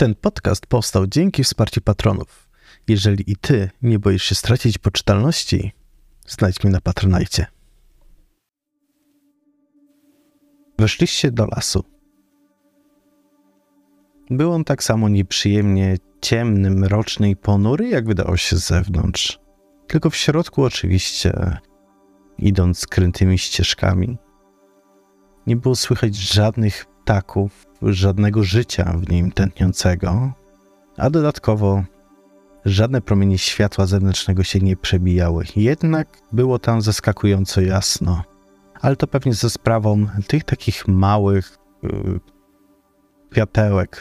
Ten podcast powstał dzięki wsparciu patronów. Jeżeli i ty nie boisz się stracić poczytalności, znajdź mnie na Patronajcie. Weszliście do lasu. Był on tak samo nieprzyjemnie ciemny, mroczny i ponury, jak wydało się z zewnątrz. Tylko w środku oczywiście, idąc skrętymi ścieżkami, nie było słychać żadnych ptaków, żadnego życia w nim tętniącego, a dodatkowo żadne promienie światła zewnętrznego się nie przebijały. Jednak było tam zaskakująco jasno. Ale to pewnie ze sprawą tych takich małych yy.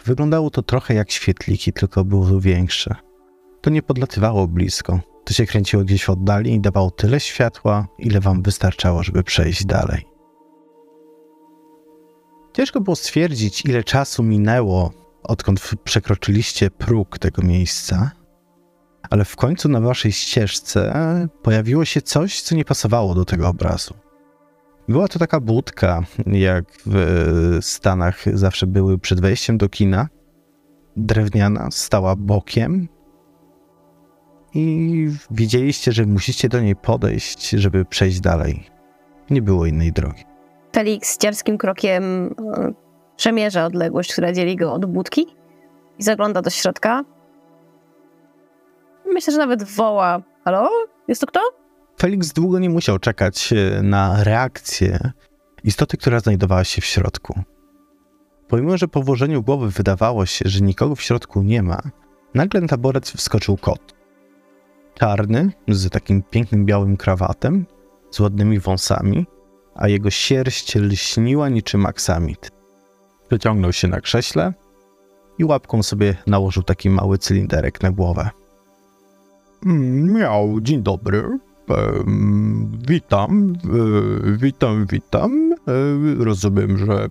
Wyglądało to trochę jak świetliki, tylko było większe. To nie podlatywało blisko. To się kręciło gdzieś w oddali i dawało tyle światła, ile wam wystarczało, żeby przejść dalej. Ciężko było stwierdzić, ile czasu minęło, odkąd przekroczyliście próg tego miejsca, ale w końcu na waszej ścieżce pojawiło się coś, co nie pasowało do tego obrazu. Była to taka budka, jak w Stanach zawsze były przed wejściem do kina. Drewniana, stała bokiem. I wiedzieliście, że musicie do niej podejść, żeby przejść dalej. Nie było innej drogi. Felix dziarskim krokiem e, przemierza odległość, która dzieli go od budki i zagląda do środka. Myślę, że nawet woła: Halo? Jest to kto? Felix długo nie musiał czekać e, na reakcję istoty, która znajdowała się w środku. Pomimo, że po włożeniu głowy wydawało się, że nikogo w środku nie ma, nagle na taboret wskoczył kot. Czarny, z takim pięknym białym krawatem, z ładnymi wąsami, a jego sierść lśniła niczym aksamit. Wyciągnął się na krześle i łapką sobie nałożył taki mały cylinderek na głowę. Mm, miał, dzień dobry. witam, e, witam, witam. E, rozumiem, że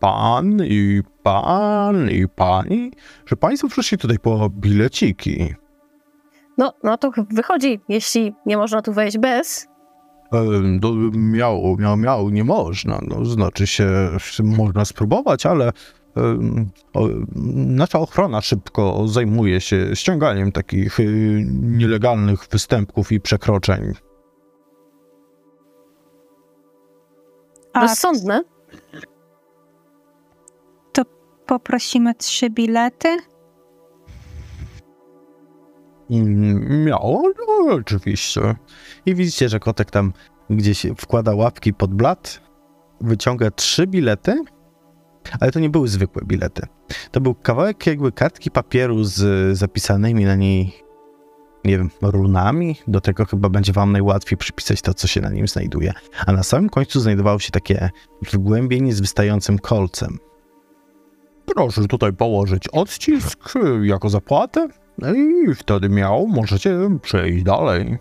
pan i pan i pani, że państwo przyszli tutaj po bileciki. No, no to wychodzi, jeśli nie można tu wejść bez, miał, miał, miał, nie można. No, znaczy się, można spróbować, ale nasza ochrona szybko zajmuje się ściąganiem takich y, nielegalnych występków i przekroczeń. A Rozsądne? To poprosimy trzy bilety? Miało, no, oczywiście. I widzicie, że kotek tam gdzieś wkłada łapki pod blat, wyciąga trzy bilety, ale to nie były zwykłe bilety. To był kawałek jakby kartki papieru z zapisanymi na niej, nie wiem, runami. Do tego chyba będzie wam najłatwiej przypisać to, co się na nim znajduje. A na samym końcu znajdowało się takie wgłębienie z wystającym kolcem. Proszę tutaj położyć odcisk jako zapłatę no i wtedy miał, możecie przejść dalej.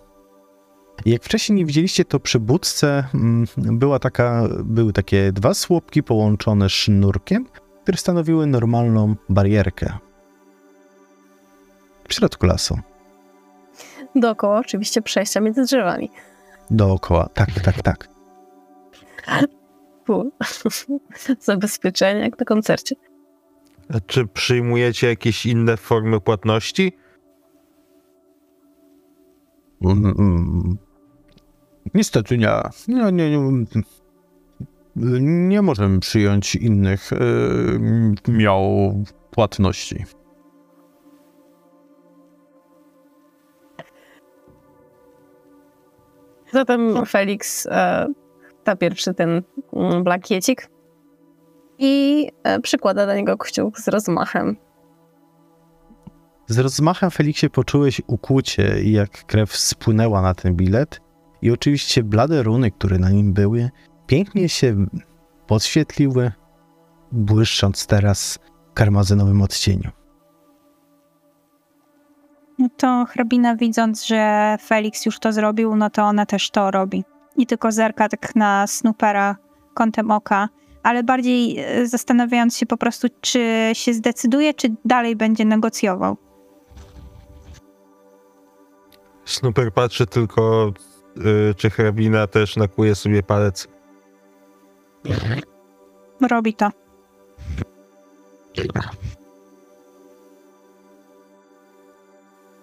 Jak wcześniej nie widzieliście, to przy budce mm, była taka, były takie dwa słupki połączone sznurkiem, które stanowiły normalną barierkę. W środku lasu. Dookoła oczywiście przejścia między drzewami. Dookoła, tak, tak, tak. Zabezpieczenie jak na koncercie. Czy przyjmujecie jakieś inne formy płatności? Mm, mm. Niestety nie. Nie, nie, nie. Nie możemy przyjąć innych yy, miał płatności. Zatem Felix e, ta pierwszy ten mm, blakiecik i e, przykłada do niego kciuk z rozmachem. Z rozmachem, Feliksie, poczułeś ukłucie, jak krew spłynęła na ten bilet i oczywiście blade runy, które na nim były, pięknie się podświetliły, błyszcząc teraz w karmazynowym odcieniu. No to hrabina widząc, że Felix już to zrobił, no to ona też to robi. I tylko zerka tak na Snoopera kątem oka, ale bardziej e, zastanawiając się po prostu, czy się zdecyduje, czy dalej będzie negocjował. Snooper patrzy tylko, yy, czy hrabina też nakuje sobie palec. Robi to.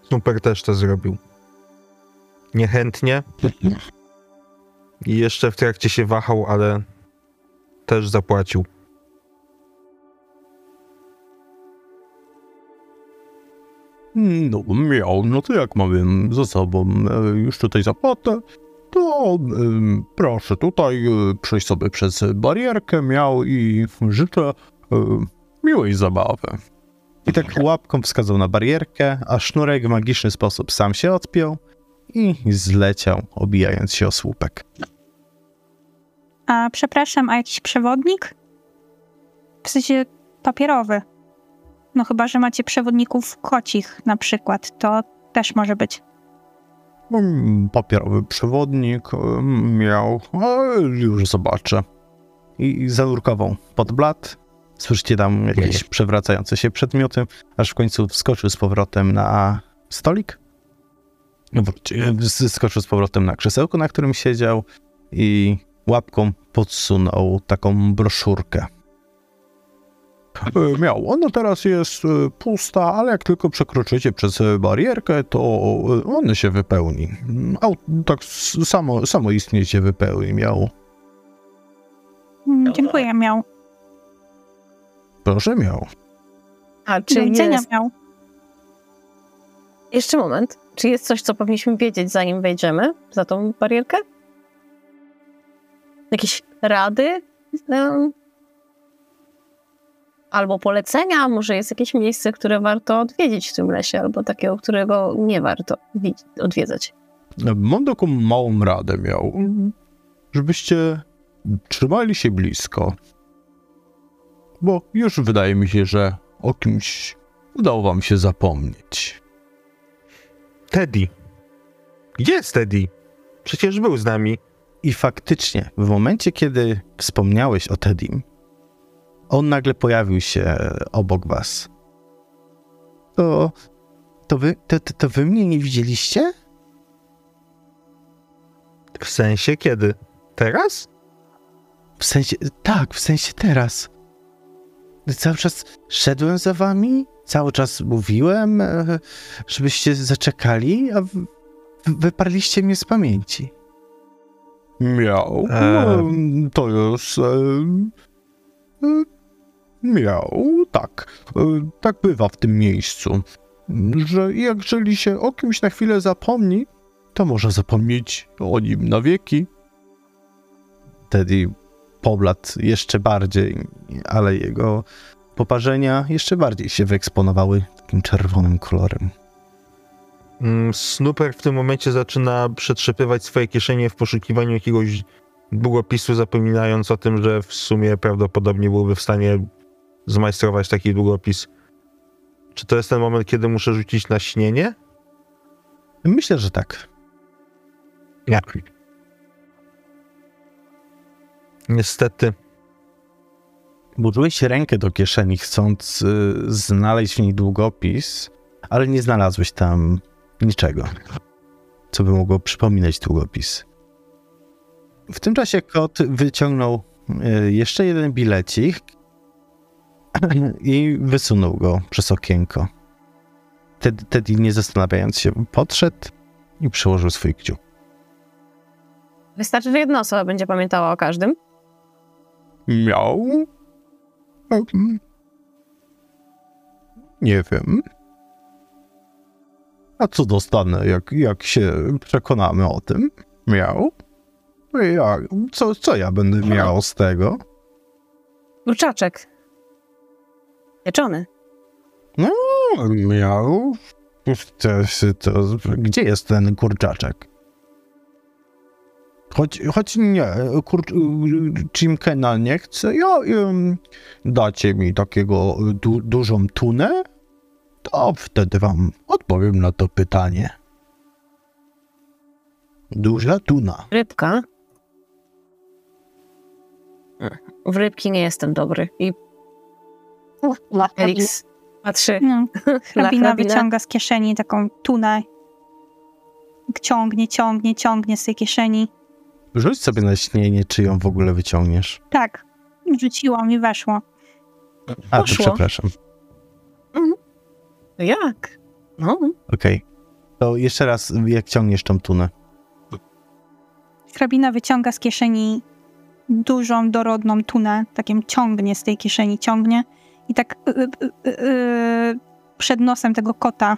Snooper też to zrobił. Niechętnie. I jeszcze w trakcie się wahał, ale też zapłacił. No, miał, no to jak mamy ze sobą e, już tutaj zapłatę, to em, proszę tutaj e, przejść sobie przez barierkę, miał i życzę e, miłej zabawy. I tak łapką wskazał na barierkę, a sznurek w magiczny sposób sam się odpiął i zleciał, obijając się o słupek. A przepraszam, a jakiś przewodnik? W sensie papierowy. No chyba, że macie przewodników kocich na przykład, to też może być. Mm, Papierowy przewodnik em, miał, już zobaczę. I zanurkował pod blat. Słyszycie tam jakieś przewracające się przedmioty, aż w końcu wskoczył z powrotem na stolik. Wróci, z- skoczył z powrotem na krzesełko, na którym siedział i łapką podsunął taką broszurkę. E, Miał. Ona teraz jest e, pusta, ale jak tylko przekroczycie przez barierkę, to e, ona się wypełni. Au, tak samo, samo istnie się wypełni. Miał. Dziękuję, miał. Proszę, miał. A Do czy widzenia jest... miał. Jeszcze moment. Czy jest coś, co powinniśmy wiedzieć, zanim wejdziemy za tą barierkę? Jakieś rady? Albo polecenia? Może jest jakieś miejsce, które warto odwiedzić w tym lesie, albo takiego, którego nie warto wi- odwiedzać. Mam taką małą radę miał, żebyście trzymali się blisko. Bo już wydaje mi się, że o kimś udało wam się zapomnieć. Teddy. Gdzie jest Teddy? Przecież był z nami. I faktycznie, w momencie, kiedy wspomniałeś o Teddym, on nagle pojawił się obok was. To. To wy, to, to, to wy mnie nie widzieliście? W sensie kiedy? Teraz? W sensie. Tak, w sensie teraz. Cały czas szedłem za wami, cały czas mówiłem, e, żebyście zaczekali, a wy, wyparliście mnie z pamięci. Miał. Eee. To już. E, e, miał, tak. E, tak bywa w tym miejscu. Że jeżeli się o kimś na chwilę zapomni, to może zapomnieć o nim na wieki. Teddy pobladł jeszcze bardziej, ale jego poparzenia jeszcze bardziej się wyeksponowały takim czerwonym kolorem. Mm, Snooper w tym momencie zaczyna przetrzepywać swoje kieszenie w poszukiwaniu jakiegoś długopisu, zapominając o tym, że w sumie prawdopodobnie byłby w stanie zmajstrować taki długopis. Czy to jest ten moment, kiedy muszę rzucić na śnienie? Myślę, że tak. Nie. Niestety. Burzyłeś rękę do kieszeni, chcąc y, znaleźć w niej długopis, ale nie znalazłeś tam niczego, co by mogło przypominać długopis. W tym czasie kot wyciągnął y, jeszcze jeden bilecik i wysunął go przez okienko. Teddy, Teddy nie zastanawiając się, podszedł i przyłożył swój kciuk. Wystarczy, że jedna osoba będzie pamiętała o każdym. Miał? Em, Nie wiem. A co dostanę, jak, jak się przekonamy o tym? Miał? Ja, co, co ja będę miał z tego? Kurczaczek. Pieczony. Miał? To, to, gdzie jest ten kurczaczek? Choć, choć nie, kur, Jimkena nie chcę, ja em, dacie mi takiego du, dużą tunę, to wtedy wam odpowiem na to pytanie. Duża tuna. Rybka. W rybki nie jestem dobry. I Felix patrzy No, hrabina wyciąga z kieszeni taką tunę. Ciągnie, ciągnie, ciągnie z tej kieszeni. Rzuć sobie na śnienie, czy ją w ogóle wyciągniesz. Tak, rzuciłam i weszło. A, to przepraszam. Jak? No, Okej. To jeszcze raz, jak ciągniesz tą tunę. Hrabina wyciąga z kieszeni dużą, dorodną tunę, takim ciągnie z tej kieszeni, ciągnie i tak y, y, y, przed nosem tego kota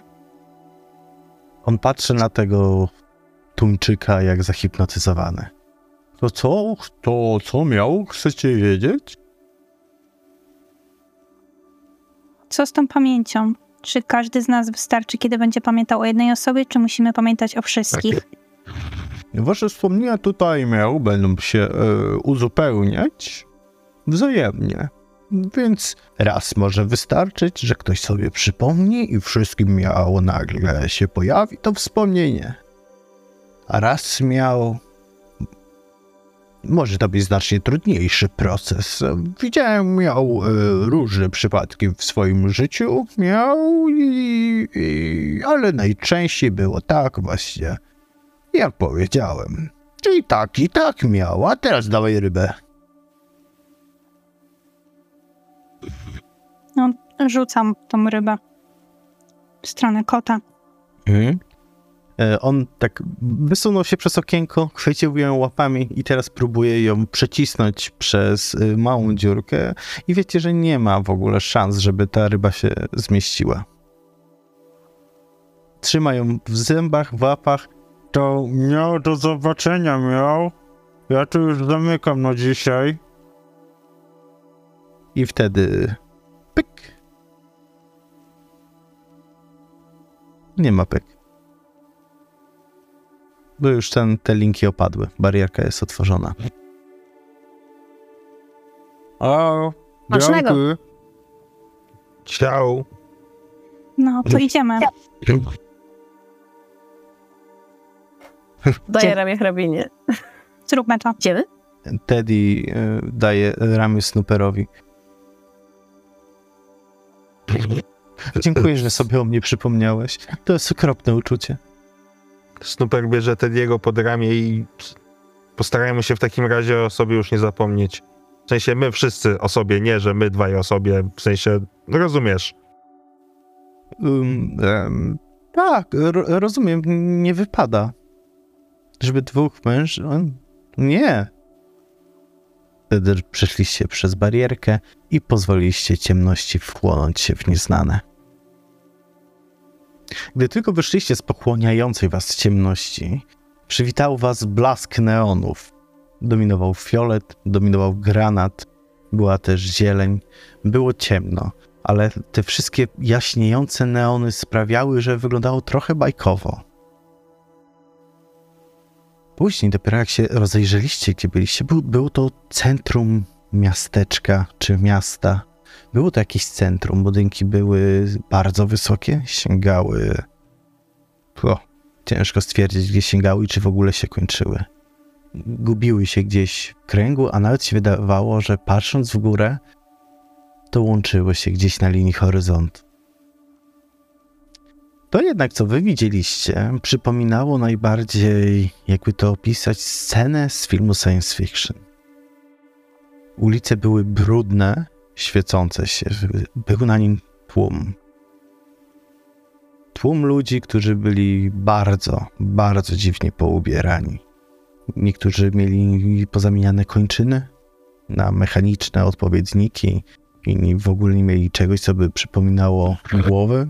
On patrzy na tego tuńczyka jak zahipnotyzowany. To co? To co miał? Chcecie wiedzieć? Co z tą pamięcią? Czy każdy z nas wystarczy, kiedy będzie pamiętał o jednej osobie, czy musimy pamiętać o wszystkich? Wasze wspomnienia tutaj miał, będą się e, uzupełniać wzajemnie. Więc raz może wystarczyć, że ktoś sobie przypomni i wszystkim miał nagle się pojawi to wspomnienie. A raz miał. Może to być znacznie trudniejszy proces. Widziałem, miał e, różne przypadki w swoim życiu, miał, i, i, ale najczęściej było tak właśnie, jak powiedziałem. Czyli tak i tak miał, a teraz dawaj rybę. No, rzucam tą rybę w stronę kota. E, On tak wysunął się przez okienko, chwycił ją łapami i teraz próbuje ją przecisnąć przez y, małą dziurkę i wiecie, że nie ma w ogóle szans, żeby ta ryba się zmieściła. Trzyma ją w zębach, w łapach. To miał do zobaczenia, miał. Ja tu już zamykam na dzisiaj. I wtedy pyk. Nie ma pyk. Bo już ten, te linki opadły. Barierka jest otworzona. O, dzięki. Ciao. No, to idziemy. Daję ramię hrabinie. Zróbmy to. Idziemy? Teddy y, daje ramię Snooperowi. Dziękuję, że sobie o mnie przypomniałeś. To jest okropne uczucie. Snooper bierze Tediego pod ramię i postarajmy się w takim razie o sobie już nie zapomnieć. W sensie my wszyscy o sobie, nie, że my dwaj o sobie, w sensie, rozumiesz. Um, em, tak, ro, rozumiem, nie wypada. Żeby dwóch mężczyzn... Nie. Wtedy przeszliście przez barierkę i pozwoliliście ciemności wchłonąć się w nieznane. Gdy tylko wyszliście z pochłaniającej was ciemności, przywitał was blask neonów. Dominował fiolet, dominował granat, była też zieleń, było ciemno, ale te wszystkie jaśniejące neony sprawiały, że wyglądało trochę bajkowo. Później, dopiero jak się rozejrzeliście, gdzie byliście, był, było to centrum miasteczka czy miasta. Było to jakieś centrum, budynki były bardzo wysokie, sięgały. Ciężko stwierdzić, gdzie sięgały i czy w ogóle się kończyły. Gubiły się gdzieś w kręgu, a nawet się wydawało, że patrząc w górę, to łączyły się gdzieś na linii horyzontu. To jednak, co wy widzieliście, przypominało najbardziej, jakby to opisać, scenę z filmu science fiction. Ulice były brudne, świecące się, był na nim tłum. Tłum ludzi, którzy byli bardzo, bardzo dziwnie poubierani. Niektórzy mieli pozamieniane kończyny na mechaniczne odpowiedniki, inni w ogóle nie mieli czegoś, co by przypominało głowy.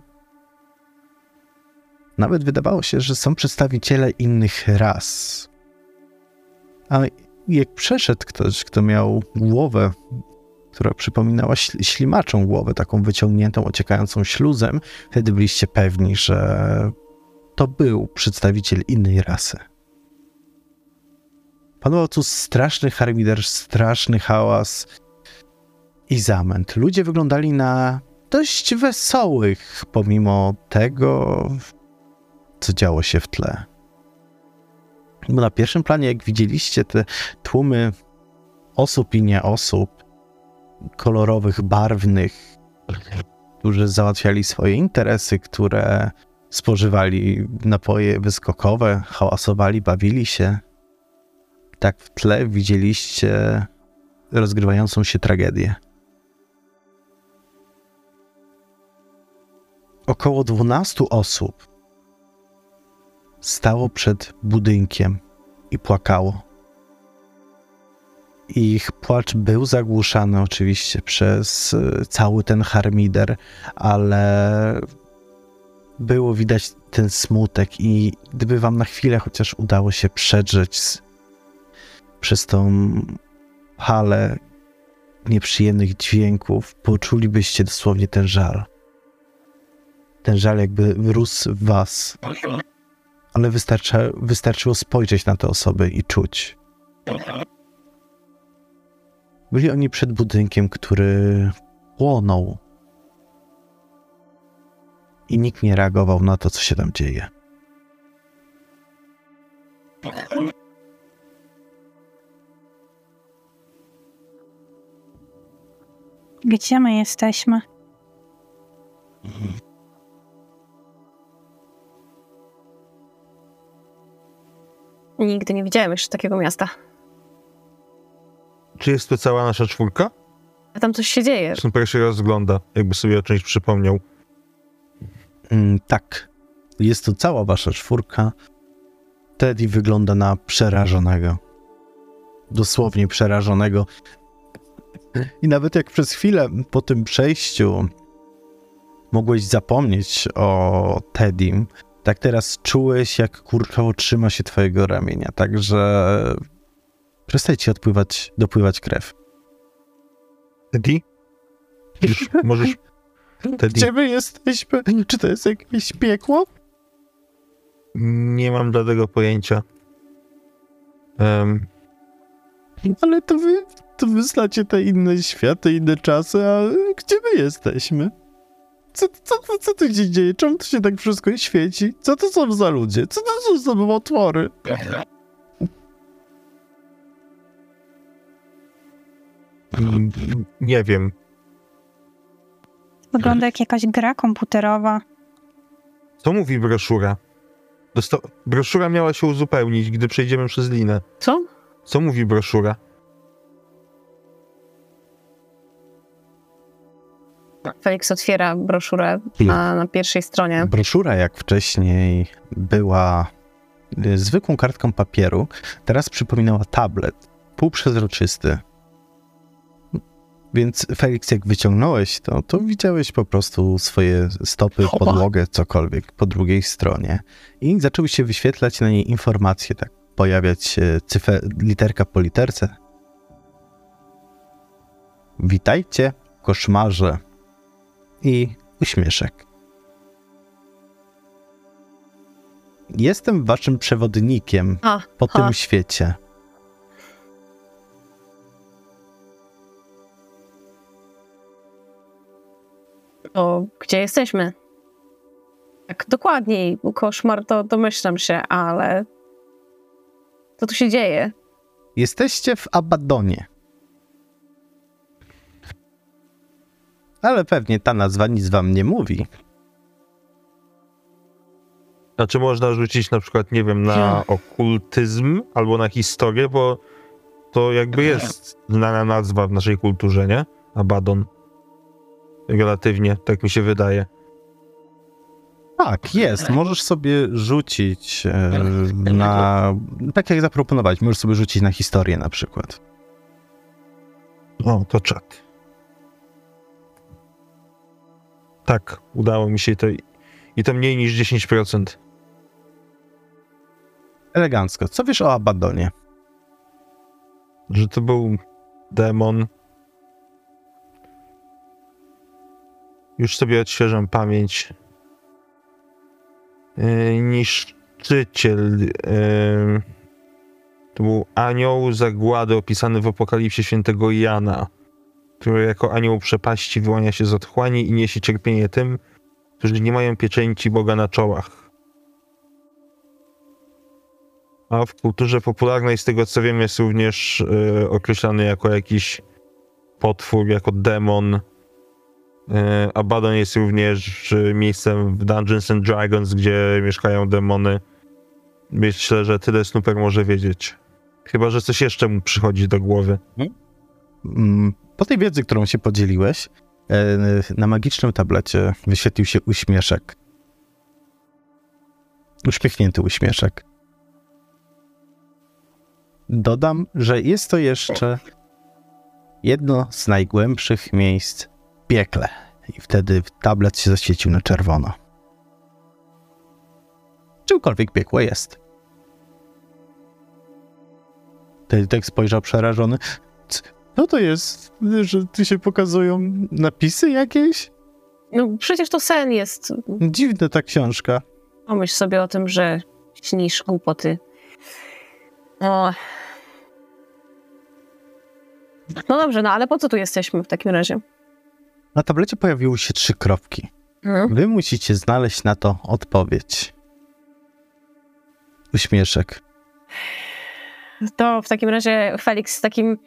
Nawet wydawało się, że są przedstawiciele innych ras. Ale jak przeszedł ktoś, kto miał głowę, która przypominała śl- ślimaczą głowę, taką wyciągniętą, ociekającą śluzem, wtedy byliście pewni, że to był przedstawiciel innej rasy. Panował tu straszny harmider, straszny hałas i zamęt. Ludzie wyglądali na dość wesołych, pomimo tego, co działo się w tle. Bo na pierwszym planie, jak widzieliście te tłumy osób i nie osób, kolorowych, barwnych, którzy załatwiali swoje interesy, które spożywali napoje wyskokowe, hałasowali, bawili się. Tak w tle widzieliście rozgrywającą się tragedię. Około 12 osób stało przed budynkiem i płakało. Ich płacz był zagłuszany oczywiście przez y, cały ten harmider, ale było widać ten smutek i gdyby wam na chwilę chociaż udało się przedrzeć z, przez tą halę nieprzyjemnych dźwięków, poczulibyście dosłownie ten żal. Ten żal jakby wyrósł w was. Ale wystarcza, wystarczyło spojrzeć na te osoby i czuć. Byli oni przed budynkiem, który płonął. I nikt nie reagował na to, co się tam dzieje. Gdzie my jesteśmy? Nigdy nie widziałem jeszcze takiego miasta. Czy jest tu cała nasza czwórka? A tam coś się dzieje. Snooper się rozgląda, jakby sobie o czymś przypomniał. Mm, tak. Jest to cała wasza czwórka. Teddy wygląda na przerażonego. Dosłownie przerażonego. I nawet jak przez chwilę po tym przejściu mogłeś zapomnieć o Teddym, tak teraz czułeś, jak kurczowo trzyma się twojego ramienia. Także przestaje ci odpływać, dopływać krew. Teddy? Już możesz... Teddy, Gdzie my jesteśmy? Czy to jest jakieś piekło? nie mam dla tego pojęcia. Em, Ale to wy, to wy znacie te inne światy, inne czasy, a gdzie my jesteśmy? Co, co, co, co tu się dzieje? Czemu to się tak wszystko świeci? Co to są za ludzie? Co to są za nowotwory? Nie wiem. Wygląda jak jakaś gra komputerowa. Co mówi broszura? Dosta- broszura miała się uzupełnić, gdy przejdziemy przez linę. Co? Co mówi broszura? Felix otwiera broszurę a na pierwszej stronie. Broszura, jak wcześniej była y, zwykłą kartką papieru, teraz przypominała tablet, półprzezroczysty. Więc Felix, jak wyciągnąłeś to, to widziałeś po prostu swoje stopy, podłogę, cokolwiek po drugiej stronie. I zaczęły się wyświetlać na niej informacje, tak pojawiać się cyfer, literka po literce. Witajcie, koszmarze. I uśmieszek. Jestem waszym przewodnikiem po ha. tym świecie. To gdzie jesteśmy? Tak dokładniej, koszmar to domyślam się, ale co tu się dzieje? Jesteście w Abadonie. Ale pewnie ta nazwa nic wam nie mówi. A czy można rzucić na przykład, nie wiem, na okultyzm albo na historię, bo to jakby jest znana nazwa w naszej kulturze, nie? Abaddon. Relatywnie, tak mi się wydaje. Tak, jest. Możesz sobie rzucić e, na. Tak jak zaproponowałeś, możesz sobie rzucić na historię na przykład. O, to czat. Tak, udało mi się to. I to mniej niż 10%. Elegancko. Co wiesz o Abadonie? Że to był demon. Już sobie odświeżam pamięć. Yy, niszczyciel. Yy, to był anioł zagłady opisany w apokalipsie świętego Jana, który jako anioł przepaści wyłania się z otchłani i niesie cierpienie tym, którzy nie mają pieczęci Boga na czołach. A w kulturze popularnej, z tego co wiem, jest również y, określany jako jakiś potwór, jako demon. Y, Abaddon jest również miejscem w Dungeons and Dragons, gdzie mieszkają demony. Myślę, że tyle Snooper może wiedzieć. Chyba, że coś jeszcze mu przychodzi do głowy. Mm, Po tej wiedzy, którą się podzieliłeś, e, na magicznym tablecie wyświetlił się uśmieszek. Uśmiechnięty uśmieszek. Dodam, że jest to jeszcze jedno z najgłębszych miejsc piekle. I wtedy tablet się zaświecił na czerwono. Czymkolwiek piekło jest. Tak spojrzał przerażony. Co to jest, że tu się pokazują napisy jakieś? No przecież to sen jest. Dziwna ta książka. Pomyśl sobie o tym, że śnisz głupoty. O. No dobrze, no ale po co tu jesteśmy w takim razie? Na tablecie pojawiły się trzy kropki. Hmm? Wy musicie znaleźć na to odpowiedź. Uśmieszek. To w takim razie Felix z takim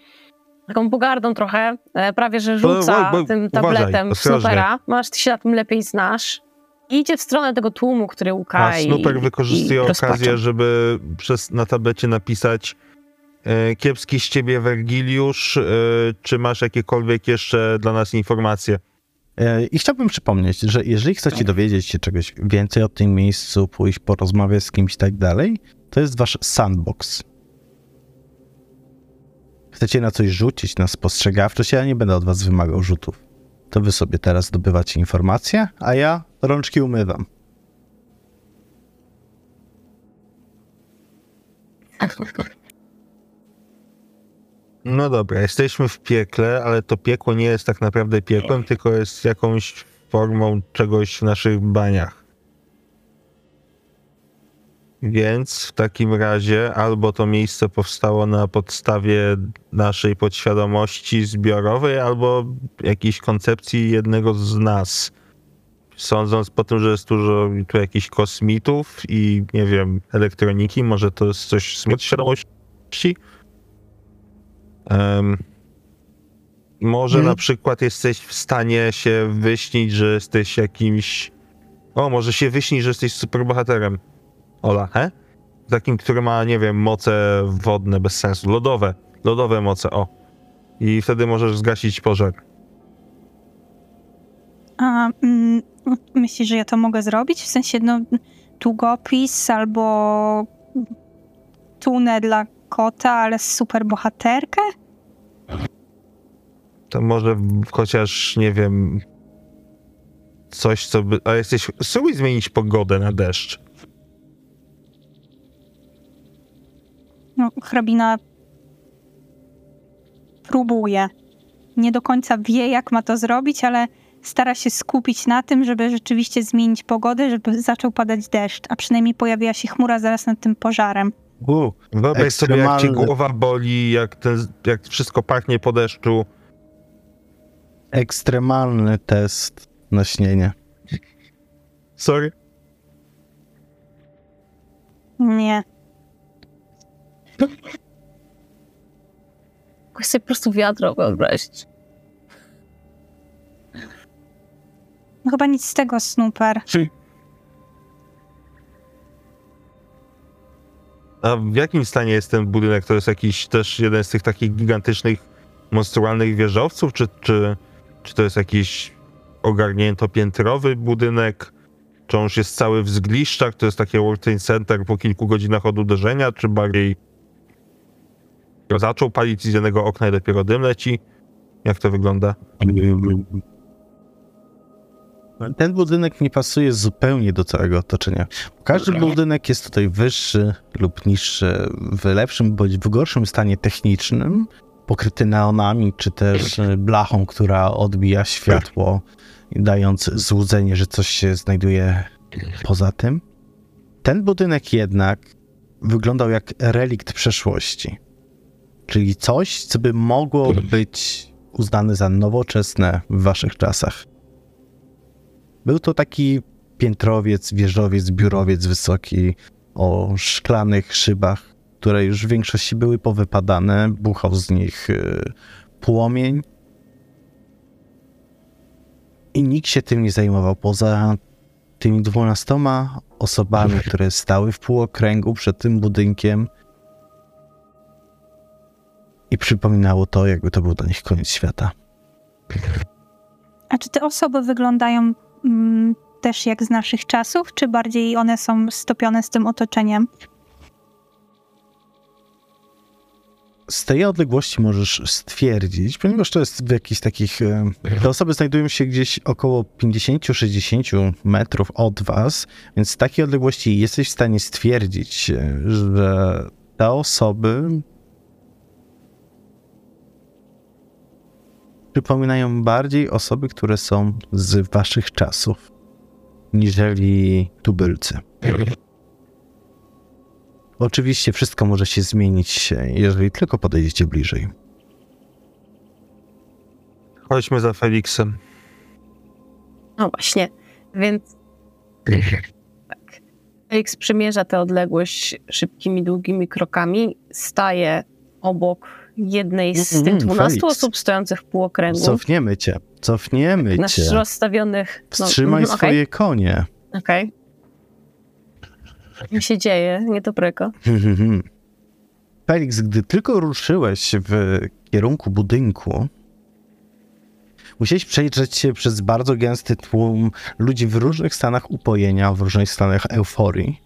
taką pogardą trochę, e, prawie że rzuca bo- bo- tym uważaj, tabletem. Snoopera. Masz, ty się na tym lepiej znasz. I idzie w stronę tego tłumu, który A łka i Snooper wykorzystuje okazję, żeby przez, na tablecie napisać kiepski z ciebie Wergiliusz, e, czy masz jakiekolwiek jeszcze dla nas informacje? E, I chciałbym przypomnieć, że jeżeli chcecie dowiedzieć się czegoś więcej o tym miejscu, pójść porozmawiać z kimś i tak dalej, to jest wasz sandbox. Chcecie na coś rzucić, na spostrzegawczość, ja nie będę od was wymagał rzutów. To wy sobie teraz zdobywacie informacje, a ja rączki umywam. No dobra, jesteśmy w piekle, ale to piekło nie jest tak naprawdę piekłem, tylko jest jakąś formą czegoś w naszych baniach. Więc w takim razie albo to miejsce powstało na podstawie naszej podświadomości zbiorowej, albo jakiejś koncepcji jednego z nas. Sądząc po tym, że jest dużo tu jakichś kosmitów i nie wiem, elektroniki, może to jest coś z podświadomości? Em, może Hmm. na przykład jesteś w stanie się wyśnić, że jesteś jakimś. O, może się wyśnić, że jesteś superbohaterem. Ola, he? Takim, który ma, nie wiem, moce wodne bez sensu. Lodowe. Lodowe moce, o. I wtedy możesz zgasić pożar. A mm, myślisz, że ja to mogę zrobić? W sensie, no, długopis albo tunę dla kota, ale super bohaterkę? To może chociaż, nie wiem. Coś, co by. A jesteś. Spróbuj zmienić pogodę na deszcz. No, hrabina próbuje. Nie do końca wie, jak ma to zrobić, ale stara się skupić na tym, żeby rzeczywiście zmienić pogodę, żeby zaczął padać deszcz, a przynajmniej pojawiła się chmura zaraz nad tym pożarem. U, Wyobraź sobie, jak ci głowa boli, jak, ten, jak wszystko pachnie po deszczu. ekstremalny test na śnienie. Sorry. Nie. Mogę sobie po prostu wiadro wyobrazić. No chyba nic z tego, Snooper. A w jakim stanie jest ten budynek? To jest jakiś też jeden z tych takich gigantycznych, monstrualnych wieżowców? Czy, czy, czy to jest jakiś ogarnięto piętrowy budynek? Czy on już jest cały w zgliszczach? To jest takie World Trade Center po kilku godzinach od uderzenia? Czy bardziej zaczął palić z jednego okna i dopiero dym leci? Jak to wygląda? Ten budynek nie pasuje zupełnie do całego otoczenia. Każdy budynek jest tutaj wyższy lub niższy, w lepszym bądź w gorszym stanie technicznym, pokryty neonami, czy też blachą, która odbija światło, dając złudzenie, że coś się znajduje poza tym. Ten budynek jednak wyglądał jak relikt przeszłości, czyli coś, co by mogło być uznane za nowoczesne w waszych czasach. Był to taki piętrowiec, wieżowiec, biurowiec wysoki o szklanych szybach, które już w większości były powypadane. Buchał z nich y, płomień. I nikt się tym nie zajmował poza tymi dwunastoma osobami, które stały w półokręgu przed tym budynkiem. I przypominało to, jakby to był dla nich koniec świata. A czy te osoby wyglądają też jak z naszych czasów, czy bardziej one są stopione z tym otoczeniem? z tej odległości możesz stwierdzić, ponieważ to jest w jakichś takich. e, Te osoby znajdują się gdzieś około 50-60 metrów od was, więc z takiej odległości jesteś w stanie stwierdzić, e, że te osoby przypominają bardziej osoby, które są z waszych czasów, niżeli tubylcy. Oczywiście wszystko może się zmienić, jeżeli tylko podejdziecie bliżej. Chodźmy za Feliksem. No właśnie, więc tak. Felix przymierza tę odległość szybkimi, długimi krokami, staje obok jednej z tych Mm, 12 Felix. osób stojących w półokręgu. Cofniemy cię, cofniemy na cię. rozstawionych... No, Wstrzymaj mhm, swoje konie. Okej. Co się dzieje? Niedobrego. Felix, gdy tylko ruszyłeś w kierunku budynku, musiałeś przejrzeć się przez bardzo gęsty tłum ludzi w różnych stanach upojenia, w różnych stanach euforii.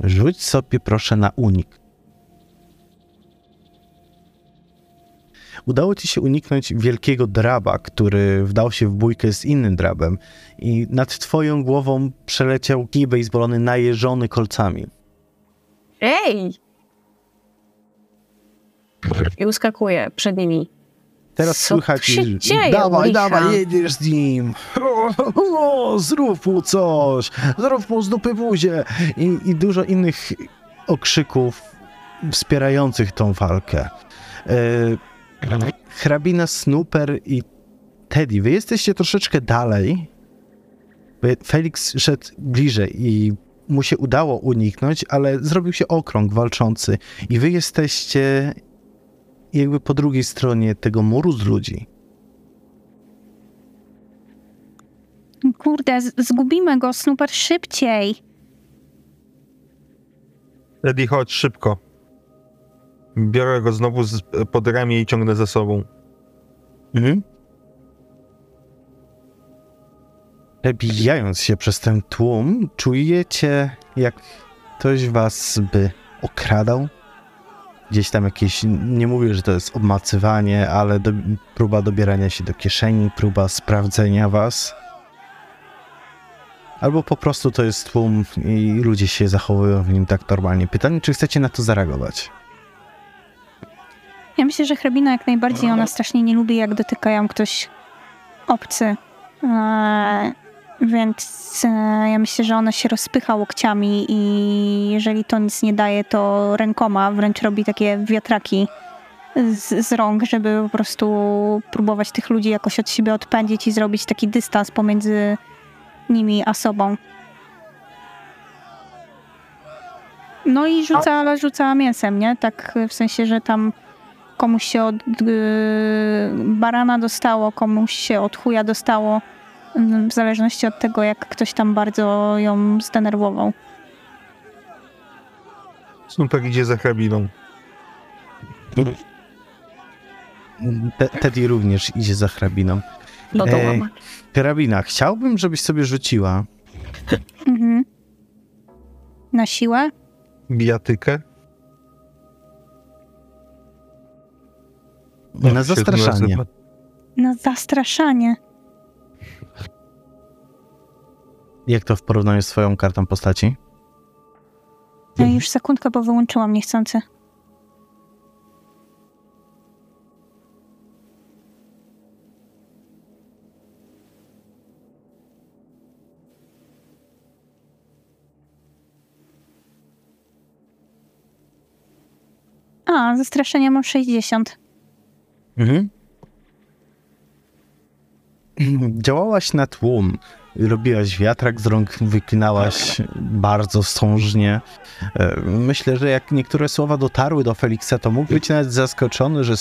Rzuć sobie proszę na unik. Udało ci się uniknąć wielkiego draba, który wdał się w bójkę z innym drabem i nad twoją głową przeleciał kij bejsbolowy najeżony kolcami. Ej! I uskakuje przed nimi. Teraz Co słychać, się dzieje, dawaj, licha? dawaj, jedziesz z nim. O, zrób mu coś, zrób mu z dupy buzię. I, I dużo innych okrzyków wspierających tą walkę. E, hrabina Snooper i Teddy, wy jesteście troszeczkę dalej. Felix szedł bliżej i mu się udało uniknąć, ale zrobił się okrąg walczący i wy jesteście jakby po drugiej stronie tego muru z ludzi. Kurde, zgubimy go, Snooper, szybciej. Eddie, chodź szybko. Biorę go znowu z, pod ramię i ciągnę za sobą. Mhm. Przebijając się przez ten tłum, czujecie, jak ktoś was by okradał. Gdzieś tam jakieś, nie mówię, że to jest obmacywanie, ale do, próba dobierania się do kieszeni, próba sprawdzenia was. Albo po prostu to jest tłum i ludzie się zachowują w nim tak normalnie. Pytanie, czy chcecie na to zareagować? Ja myślę, że hrabina jak najbardziej, ona strasznie nie lubi, jak dotykają ktoś obcy. Eee, więc e, ja myślę, że ona się rozpycha łokciami i jeżeli to nic nie daje, to rękoma wręcz robi takie wiatraki z, z rąk, żeby po prostu próbować tych ludzi jakoś od siebie odpędzić i zrobić taki dystans pomiędzy nimi a sobą. No i rzuca, ale rzuca mięsem, nie? Tak w sensie, że tam komuś się od yy, barana dostało, komuś się od chuja dostało, w zależności od tego, jak ktoś tam bardzo ją zdenerwował. Snooper idzie za hrabiną. Te, Teddy również idzie za hrabiną. No to łamać. Hrabina, chciałbym, żebyś sobie rzuciła Mhm. Na siłę? Bijatykę. na zastraszanie. Na zastraszanie. Jak to w porównaniu z twoją kartą postaci? Ja już sekundkę, bo wyłączyłam niechcący. A, zastraszenie mam 60. Mhm. Działałaś na tłum. Robiłaś wiatrak z rąk, wyklinałaś bardzo sążnie. E, Myślę, że jak niektóre słowa dotarły do Feliksa, to mógł być nawet zaskoczony, że,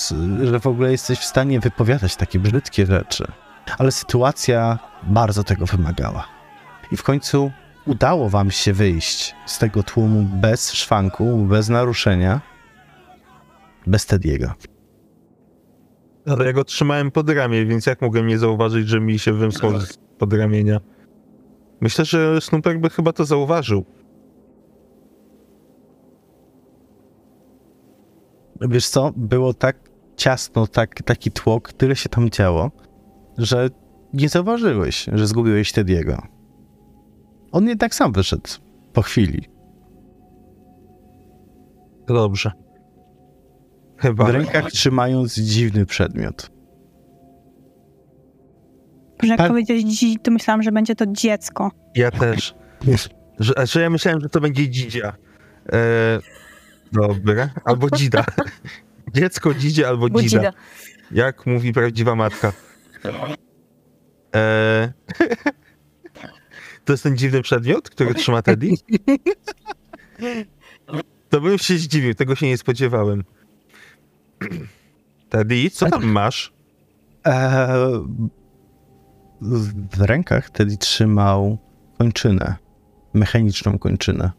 że w ogóle jesteś w stanie wypowiadać takie brzydkie rzeczy. Ale sytuacja bardzo tego wymagała. I w końcu udało wam się wyjść z tego tłumu bez szwanku, bez naruszenia, bez Tediego. Ale ja go trzymałem pod ramię, więc jak mogłem nie zauważyć, że mi się wymsnął z pod ramienia? Myślę, że Snooper by chyba to zauważył. Wiesz co, było tak ciasno, tak, taki tłok, tyle się tam działo, że nie zauważyłeś, że zgubiłeś Tediego. On jednak sam wyszedł po chwili. Dobrze. Chyba. W rękach trzymając dziwny przedmiot. Że jak Tak. powiedziałeś dziś, to myślałam, że będzie to dziecko. Ja też. Że, że ja myślałem, że to będzie dzidzia. E, dobra. Albo dzida. Dziecko dzidzie albo dzida. Budzida. Jak mówi prawdziwa matka. E, to jest ten dziwny przedmiot, który trzyma Teddy? To bym się zdziwił, tego się nie spodziewałem. Teddy, co tam masz? Eee, w rękach Teddy trzymał kończynę, mechaniczną kończynę.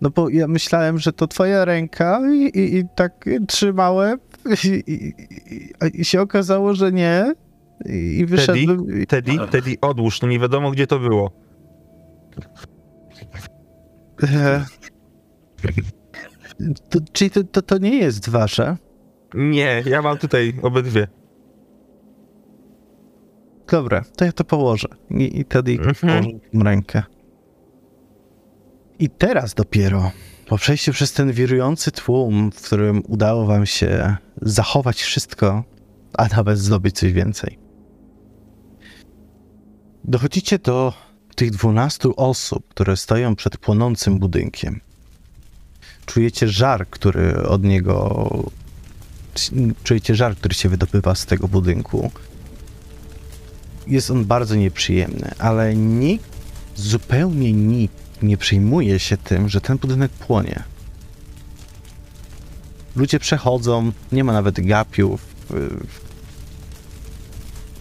No bo ja myślałem, że to twoja ręka i, i, i tak trzymałem i, i, się okazało, że nie. I, wyszedłem. i- Teddy, Teddy, odłóż, no nie wiadomo gdzie to było. To, czyli to, to, to nie jest wasze? Nie, ja mam tutaj obydwie. Dobra, to ja to położę. I, i Teddy Mhm. położył tą rękę. I teraz dopiero, po przejściu przez ten wirujący tłum, w którym udało wam się zachować wszystko, a nawet zdobyć coś więcej. Dochodzicie do tych 12 osób, które stoją przed płonącym budynkiem. Czujecie żar, który od niego. Czujecie żar, który się wydobywa z tego budynku jest on bardzo nieprzyjemny, ale nikt, zupełnie nikt nie przejmuje się tym, że ten budynek płonie. Ludzie przechodzą, nie ma nawet gapiów,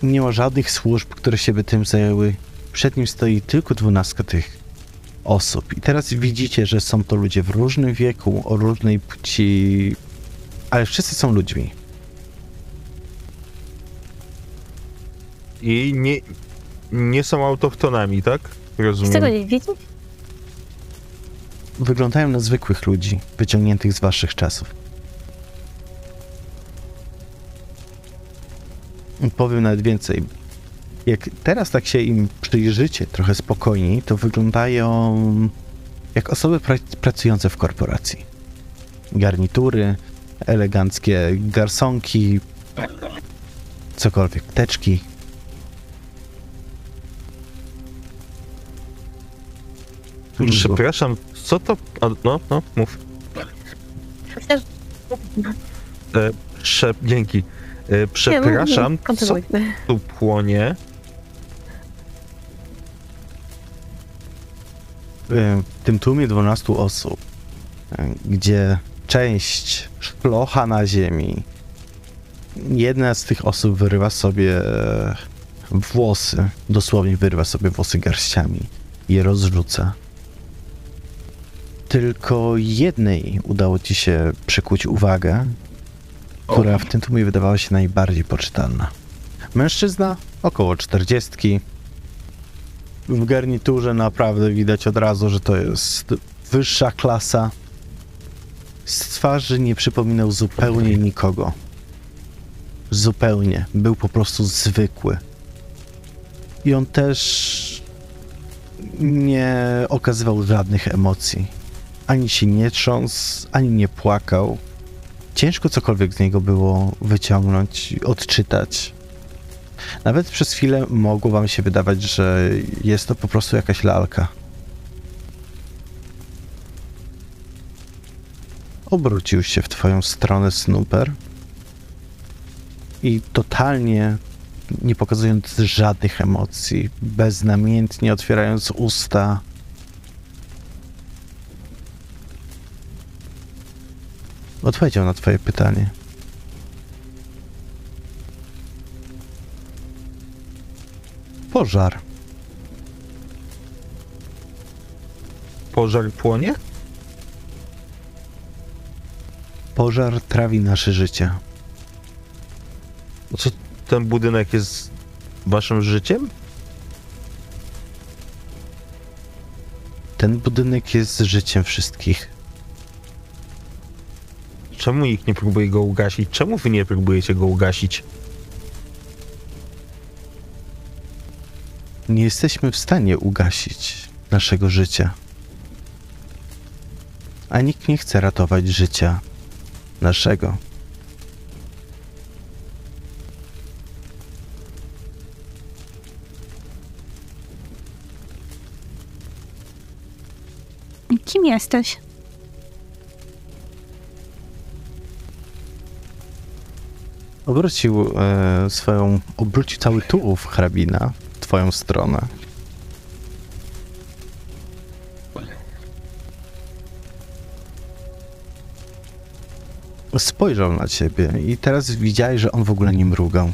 nie ma żadnych służb, które się by tym zajęły. Przed nim stoi tylko dwunastka tych osób. I teraz widzicie, że są to ludzie w różnym wieku, o różnej płci, ale wszyscy są ludźmi. I nie, nie są autochtonami, tak? Z tego Rozumiem. nie widzieć? wyglądają na zwykłych ludzi, wyciągniętych z waszych czasów. Powiem nawet więcej. Jak teraz tak się im przyjrzycie trochę spokojniej, to wyglądają jak osoby pra- pracujące w korporacji. Garnitury, eleganckie garsonki, cokolwiek, teczki. Przepraszam, co to... A, no, no, mów. E, prze, dzięki. E, przepraszam, nie, co kontynuuj. tu płonie? W tym tłumie 12 osób, gdzie część szplocha na ziemi, jedna z tych osób wyrywa sobie e, włosy, dosłownie wyrywa sobie włosy garściami i je rozrzuca. Tylko jednej udało ci się przykuć uwagę, która w tym tłumie wydawała się najbardziej poczytalna. Mężczyzna około 40, w garniturze naprawdę widać od razu, że to jest wyższa klasa. Z twarzy nie przypominał zupełnie nikogo. Zupełnie. Był po prostu zwykły. I on też nie okazywał żadnych emocji. Ani się nie trząsł, ani nie płakał. Ciężko cokolwiek z niego było wyciągnąć, odczytać. Nawet przez chwilę mogło wam się wydawać, że jest to po prostu jakaś lalka. Obrócił się w twoją stronę Snooper i totalnie nie pokazując żadnych emocji, beznamiętnie otwierając usta, odpowiedział na twoje pytanie. Pożar. Pożar płonie? Pożar trawi nasze życie. ten budynek jest waszym życiem? Ten budynek jest życiem wszystkich. Czemu nikt nie próbuje go ugasić? Czemu wy nie próbujecie go ugasić? Nie jesteśmy w stanie ugasić naszego życia. A nikt nie chce ratować życia naszego. Kim jesteś? Obrócił e, swoją, obrócił cały tułów hrabina twoją stronę. Spojrzał na ciebie i teraz widziałeś, że on w ogóle nie mrugał.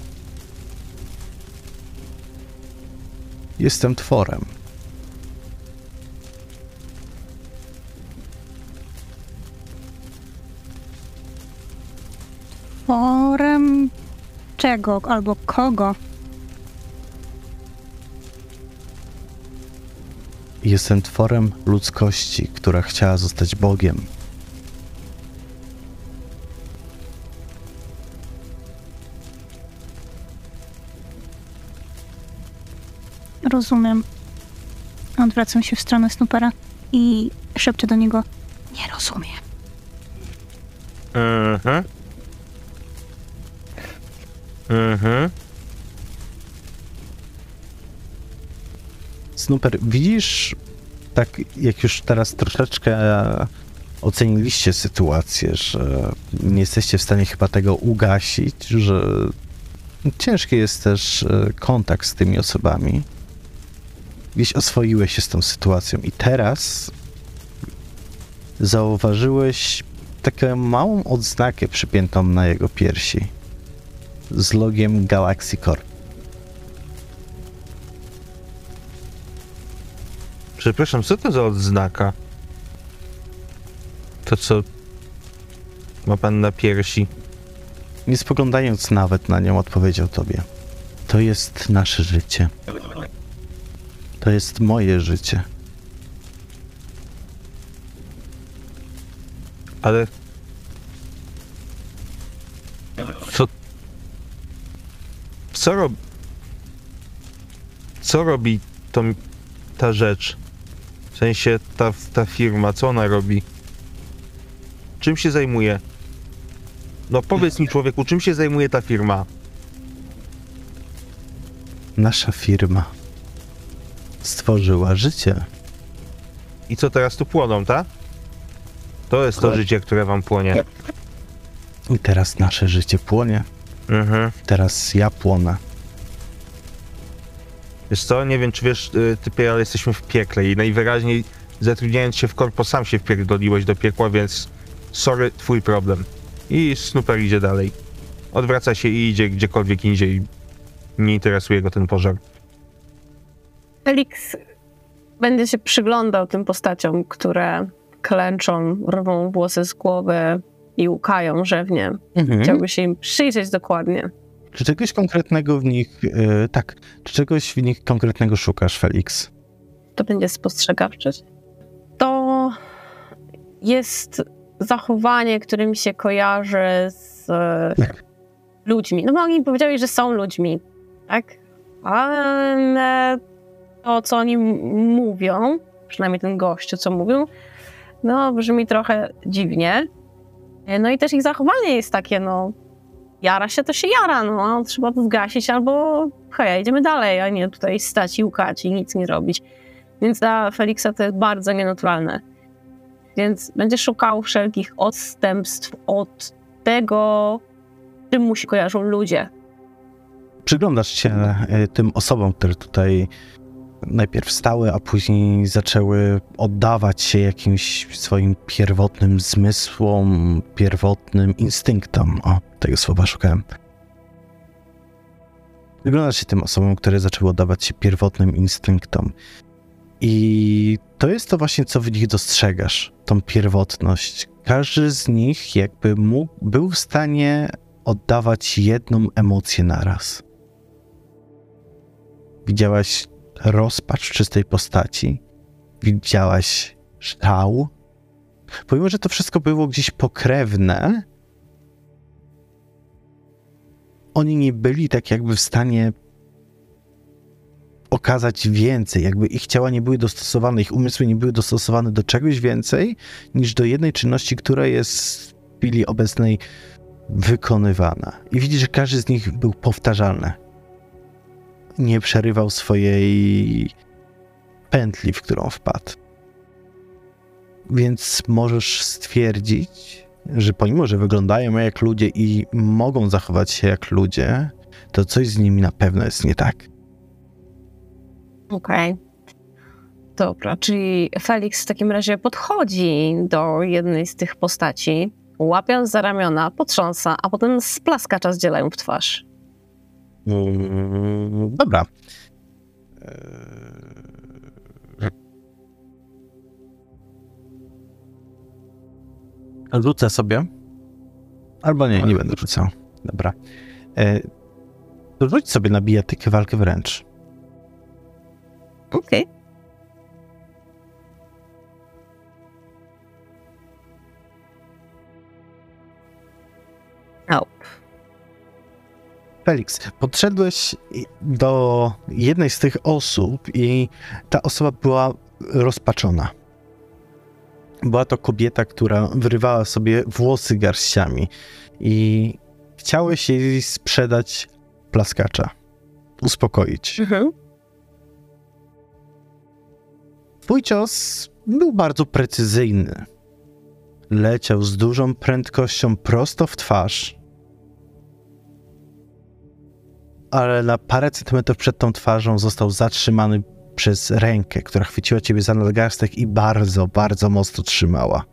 Jestem tworem. Porem czego albo kogo? Jestem tworem ludzkości, która chciała zostać Bogiem. Rozumiem. Odwracam się w stronę Snoopera i szepczę do niego. Nie rozumiem. Mhm. Mhm. Snooper, widzisz, tak jak już teraz troszeczkę oceniliście sytuację, że nie jesteście w stanie chyba tego ugasić, że ciężki jest też e, kontakt z tymi osobami. Gdzieś oswoiłeś się z tą sytuacją i teraz zauważyłeś taką małą odznakę przypiętą na jego piersi z logiem Galaxy Corp. Przepraszam, co to za odznaka? To co ma pan na piersi? Nie spoglądając nawet na nią, odpowiedział tobie. To jest nasze życie. To jest moje życie. Ale... Co... Co robi... Co robi to, ta rzecz? W sensie ta, ta firma, co ona robi? Czym się zajmuje? No powiedz mi człowieku, czym się zajmuje ta firma? Nasza firma stworzyła życie. I co teraz tu płoną, tak? To jest to życie, które wam płonie. I teraz nasze życie płonie. Mhm. Teraz ja płonę. Wiesz co, nie wiem czy wiesz, y, typie, ale jesteśmy w piekle i najwyraźniej zatrudniając się w korpo sam się wpierdoliłeś do piekła, więc sorry, twój problem. I Snooper idzie dalej. Odwraca się i idzie gdziekolwiek indziej. Nie interesuje go ten pożar. Felix będzie się przyglądał tym postaciom, które klęczą, rwą włosy z głowy i łukają rzewnie. Mhm. Chciałby się im przyjrzeć dokładnie. Czy czegoś konkretnego w nich, e, tak, czy czegoś w nich konkretnego szukasz, Felix? To będzie spostrzegawczość. To jest zachowanie, które mi się kojarzy z e, ludźmi. No bo oni powiedzieli, że są ludźmi, tak? Ale to, co oni mówią, przynajmniej ten gościu, co mówił, no brzmi trochę dziwnie. E, No i też ich zachowanie jest takie, no jara się, to się jara, no trzeba to zgasić albo hej, idziemy dalej, a nie tutaj stać i łukać i nic nie robić. Więc dla Feliksa to jest bardzo nienaturalne. Więc będzie szukał wszelkich odstępstw od tego, czym mu się kojarzą ludzie. Przyglądasz się e, tym osobom, które tutaj najpierw stały, a później zaczęły oddawać się jakimś swoim pierwotnym zmysłom, pierwotnym instynktom. O, tego słowa szukałem. Przyglądasz się tym osobom, które zaczęły oddawać się pierwotnym instynktom. I to jest to właśnie, co w nich dostrzegasz, tą pierwotność. Każdy z nich jakby mógł, był w stanie oddawać jedną emocję naraz. Widziałaś rozpacz czystej postaci, widziałaś żał. Pomimo, że to wszystko było gdzieś pokrewne, oni nie byli tak jakby w stanie okazać więcej, jakby ich ciała nie były dostosowane, ich umysły nie były dostosowane do czegoś więcej niż do jednej czynności, która jest w chwili obecnej wykonywana. I widzisz, że każdy z nich był powtarzalny. Nie przerywał swojej pętli, w którą wpadł. Więc możesz stwierdzić, że pomimo, że wyglądają jak ludzie i mogą zachować się jak ludzie, to coś z nimi na pewno jest nie tak. Okej. Dobra, czyli Felix w takim razie podchodzi do jednej z tych postaci, łapiąc za ramiona, potrząsa, a potem splaska czas dzielają w twarz. Mm, dobra. Eee, Rzucę sobie. Albo nie, nie będę rzucał. Dobra. E, to rzuć sobie na bijatykę walkę wręcz. Okej. Nope. Felix, podszedłeś do jednej z tych osób i ta osoba była rozpaczona. Była to kobieta, która wyrywała sobie włosy garściami i chciałeś jej sprzedać plaskacza, uspokoić. Mhm. Twój cios był bardzo precyzyjny. Leciał z dużą prędkością prosto w twarz. Ale na parę centymetrów przed tą twarzą został zatrzymany przez rękę, która chwyciła ciebie za nadgarstek i bardzo, bardzo mocno trzymała.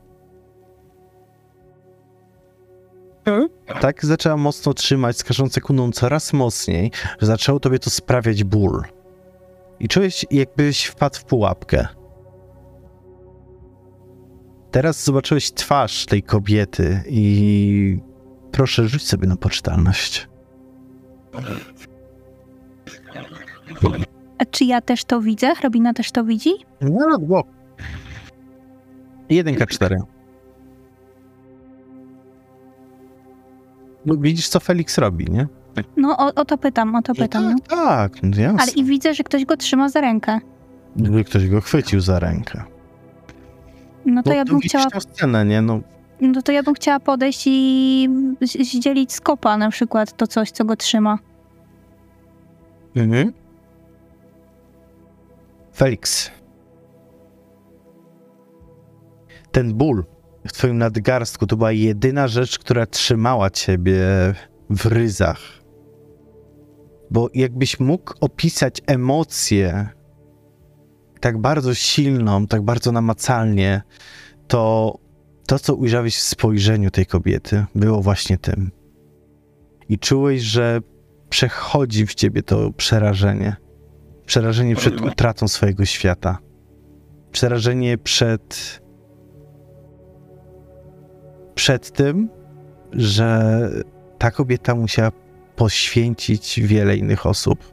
Mhm. Tak zaczęła mocno trzymać, z każdą sekundą coraz mocniej, że zaczęło tobie to sprawiać ból. I czułeś, jakbyś wpadł w pułapkę. Teraz zobaczyłeś twarz tej kobiety i proszę rzuć sobie na poczytalność. A czy ja też to widzę? Hrabina też to widzi? No, no, 1K4. No, widzisz, co Felix robi, nie? No o, o to pytam, o to pytam. No. tak, tak, no jasne. Ale i widzę, że ktoś go trzyma za rękę. Gdyby ktoś go chwycił za rękę. No to No, ja bym chciała, tę scenę, nie? No, no to ja bym chciała podejść i zdzielić z kopa na przykład to coś, co go trzyma. Mhm. Felix. Ten ból w twoim nadgarstku to była jedyna rzecz, która trzymała ciebie w ryzach. Bo jakbyś mógł opisać emocję tak bardzo silną, tak bardzo namacalnie, to to, co ujrzałeś w spojrzeniu tej kobiety, było właśnie tym. I czułeś, że przechodzi w ciebie to przerażenie. Przerażenie przed utratą swojego świata. Przerażenie przed. przed tym, że ta kobieta musiała poświęcić wiele innych osób.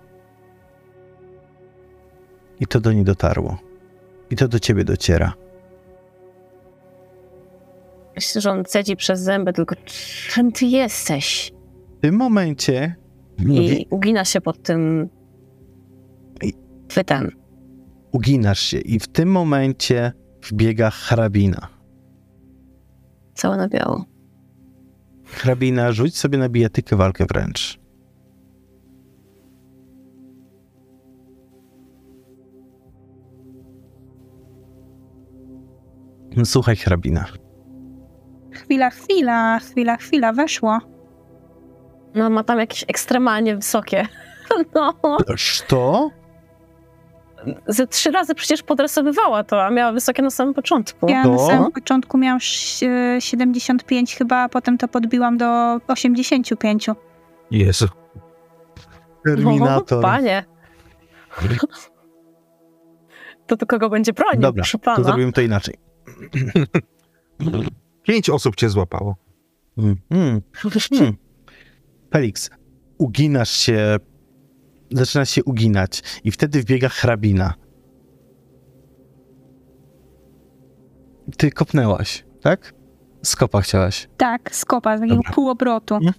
I to do niej dotarło. I to do ciebie dociera. Myślę, że on cedzi przez zęby, tylko czym ty jesteś? W tym momencie I ugina się pod tym chwytem. uginasz się, i w tym momencie wbiega hrabina. Całe na biało. Hrabina, rzuć sobie na bijatykę walkę wręcz. Słuchaj, hrabina. Chwila, chwila, chwila, chwila, weszło. No ma tam jakieś ekstremalnie wysokie. No, To? ze trzy razy przecież podresowywała to, a miała wysokie na samym początku. Ja To? na samym początku miałam sz- e, 75 chyba, a potem to podbiłam do 85. Jezu. Terminator. O, panie. To do kogo będzie bronił? Dobra, proszę to pana. zrobimy to inaczej. Pięć osób cię złapało. Mm. Felix, uginasz się, zaczynasz się uginać i wtedy wbiega hrabina. Ty kopnęłaś, tak? Skopa chciałaś. Tak, skopa, z takiego Dobra. półobrotu. Nie?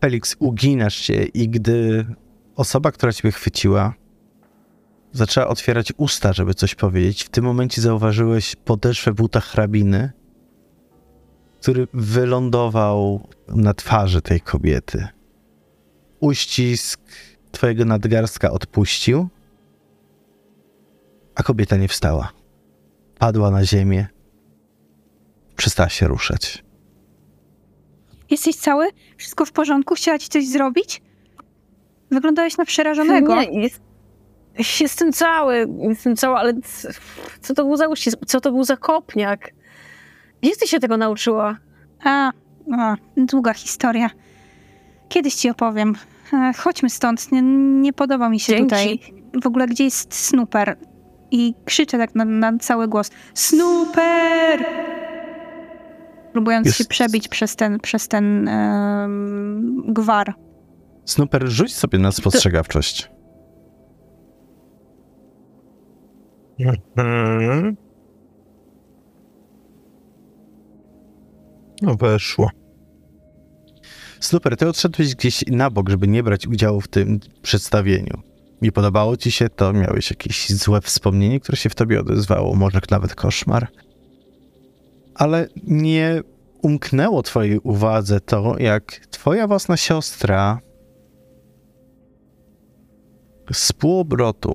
Felix, uginasz się i gdy osoba, która ciebie chwyciła, zaczęła otwierać usta, żeby coś powiedzieć, w tym momencie zauważyłeś podeszwę buta hrabiny, który wylądował na twarzy tej kobiety. Uścisk twojego nadgarstka odpuścił, a kobieta nie wstała. Padła na ziemię. Przestała się ruszać. Jesteś cały? Wszystko w porządku? Chciała ci coś zrobić? Wyglądałeś na przerażonego. Nie, jest, jestem cały, jestem cały, ale co to był za uścisk? Co to był za kopniak? Gdzie ty się tego nauczyła? A, a, długa historia. Kiedyś ci opowiem. E, chodźmy stąd, nie, nie podoba mi się Dzięki. tutaj. W ogóle gdzie jest Snooper? I krzyczę tak na, na cały głos. Snooper! Próbując Jest- się przebić przez ten, przez ten gwar. Snooper, rzuć sobie na spostrzegawczość. Mhm. No weszło. Super, ty odszedłeś gdzieś na bok, żeby nie brać udziału w tym przedstawieniu. Nie podobało ci się to? Miałeś jakieś złe wspomnienie, które się w tobie odezwało? Może nawet koszmar? Ale nie umknęło twojej uwadze to, jak twoja własna siostra z półobrotu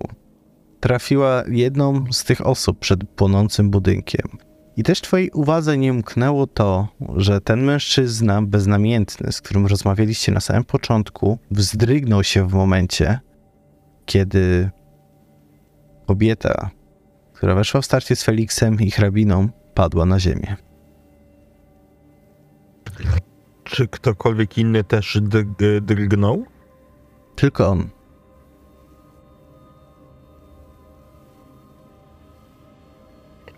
trafiła jedną z tych osób przed płonącym budynkiem. I też twojej uwadze nie umknęło to, że ten mężczyzna beznamiętny, z którym rozmawialiście na samym początku, wzdrygnął się w momencie, kiedy kobieta, która weszła w starcie z Feliksem i hrabiną, padła na ziemię. Czy ktokolwiek inny też dr- drgnął? Tylko on.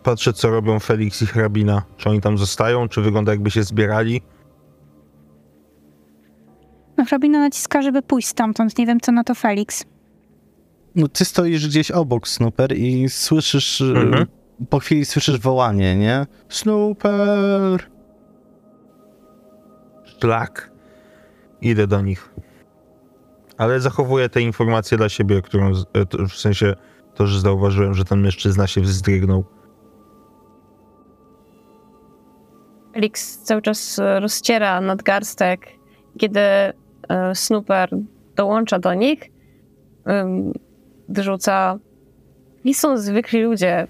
Patrzę, co robią Felix i hrabina. Czy oni tam zostają, czy wygląda jakby się zbierali? No, hrabina naciska, żeby pójść stamtąd. Nie wiem, co na to Felix. No, ty stoisz gdzieś obok Snooper i słyszysz, y, Mhm. po chwili słyszysz wołanie, nie? Snooper! Szlak. Idę do nich. Ale zachowuję te informacje dla siebie, którą, e, w sensie to, że zauważyłem, że ten mężczyzna się wzdrygnął. Felix cały czas rozciera nadgarstek. Kiedy e, Snooper dołącza do nich, ym, wyrzuca nie są zwykli ludzie.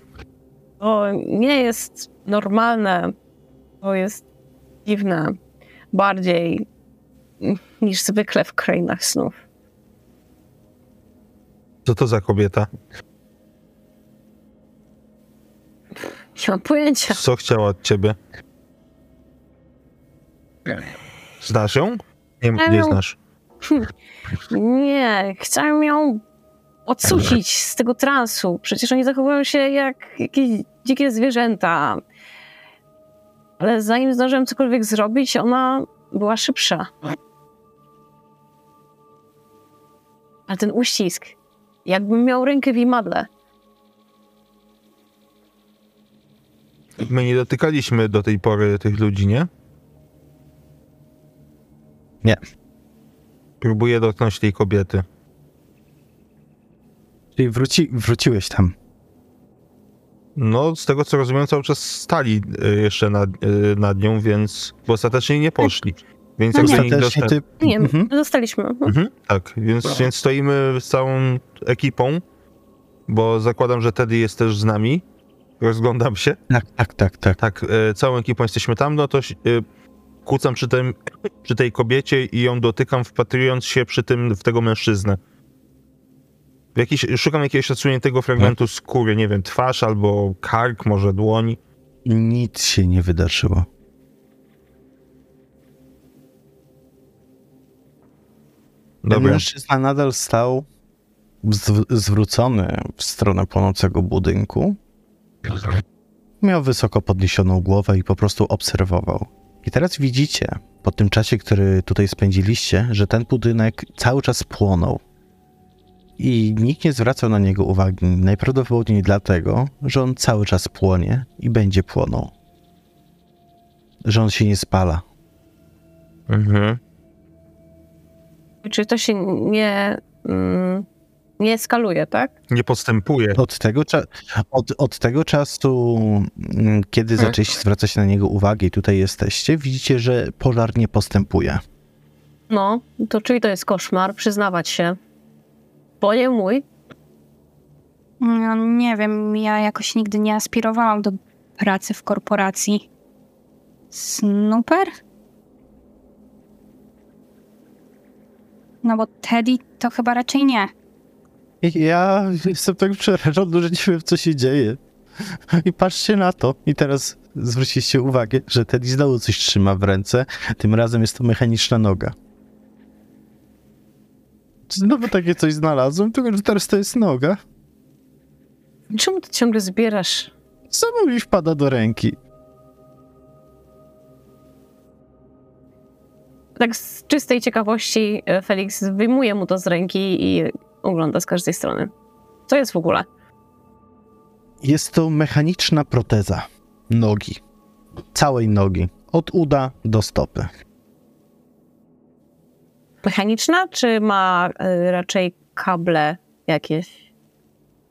To nie jest normalne. To jest dziwne. Bardziej mm, niż zwykle w krainach snów. Co to za kobieta? Nie mam pojęcia. Co chciała od ciebie? Znasz ją? Nie, nie znasz. Nie, chciałem ją odsucić z tego transu. Przecież oni zachowują się jak jakieś dzikie zwierzęta. Ale zanim zdążyłem cokolwiek zrobić, ona była szybsza. Ale ten uścisk, jakbym miał rękę w imadle. My nie dotykaliśmy do tej pory tych ludzi, nie? Nie. Próbuję dotknąć tej kobiety. Czyli wróci, wróciłeś tam. No, z tego co rozumiem, cały czas stali y, jeszcze nad, y, nad nią, więc bo ostatecznie nie poszli. Więc No jak nie. do nich Ostatecznie doszedł... ty... Nie, Mhm. zostaliśmy. Mhm. Mhm, tak, więc, więc stoimy z całą ekipą, bo zakładam, że Teddy jest też z nami. Rozglądam się. Tak, tak, tak, tak. Tak, e, całą ekipą jesteśmy tam, no to kłócam przy, tym, przy tej kobiecie i ją dotykam, wpatrując się przy tym w tego mężczyznę. Jakiś, szukam jakiegoś odsuniętego fragmentu skóry, nie wiem, twarz albo kark, może dłoń. Nic się nie wydarzyło. Ten Dobra, mężczyzna nadal stał zw- zwrócony w stronę płonącego budynku. Miał wysoko podniesioną głowę i po prostu obserwował. I teraz widzicie, po tym czasie, który tutaj spędziliście, że ten budynek cały czas płonął. I nikt nie zwracał na niego uwagi, najprawdopodobniej dlatego, że on cały czas płonie i będzie płonął. Że on się nie spala. Mhm. Czy to się nie, mm, nie eskaluje, tak? Nie postępuje. Od tego, cza- od, od tego czasu, mm, kiedy Mhm. zaczęliście zwracać na niego uwagę i tutaj jesteście, widzicie, że pożar nie postępuje. No, to czyli to jest koszmar, przyznawać się. Bo nie mój. No, nie wiem, ja jakoś nigdy nie aspirowałam do pracy w korporacji. Snooper? No bo Teddy to chyba raczej nie. Ja jestem tak przerażony, że nie wiem, co się dzieje. I patrzcie na to. I teraz zwróciliście uwagę, że Teddy znowu coś trzyma w ręce. Tym razem jest to mechaniczna noga. Znowu takie coś znalazłem, tylko że teraz to jest noga. Czemu ty ciągle zbierasz? Samo mi wpada do ręki. Tak z czystej ciekawości e, Felix wyjmuje mu to z ręki i ogląda z każdej strony. Co jest w ogóle? Jest to mechaniczna proteza nogi. Całej nogi. Od uda do stopy. Mechaniczna, czy ma e, raczej kable jakieś?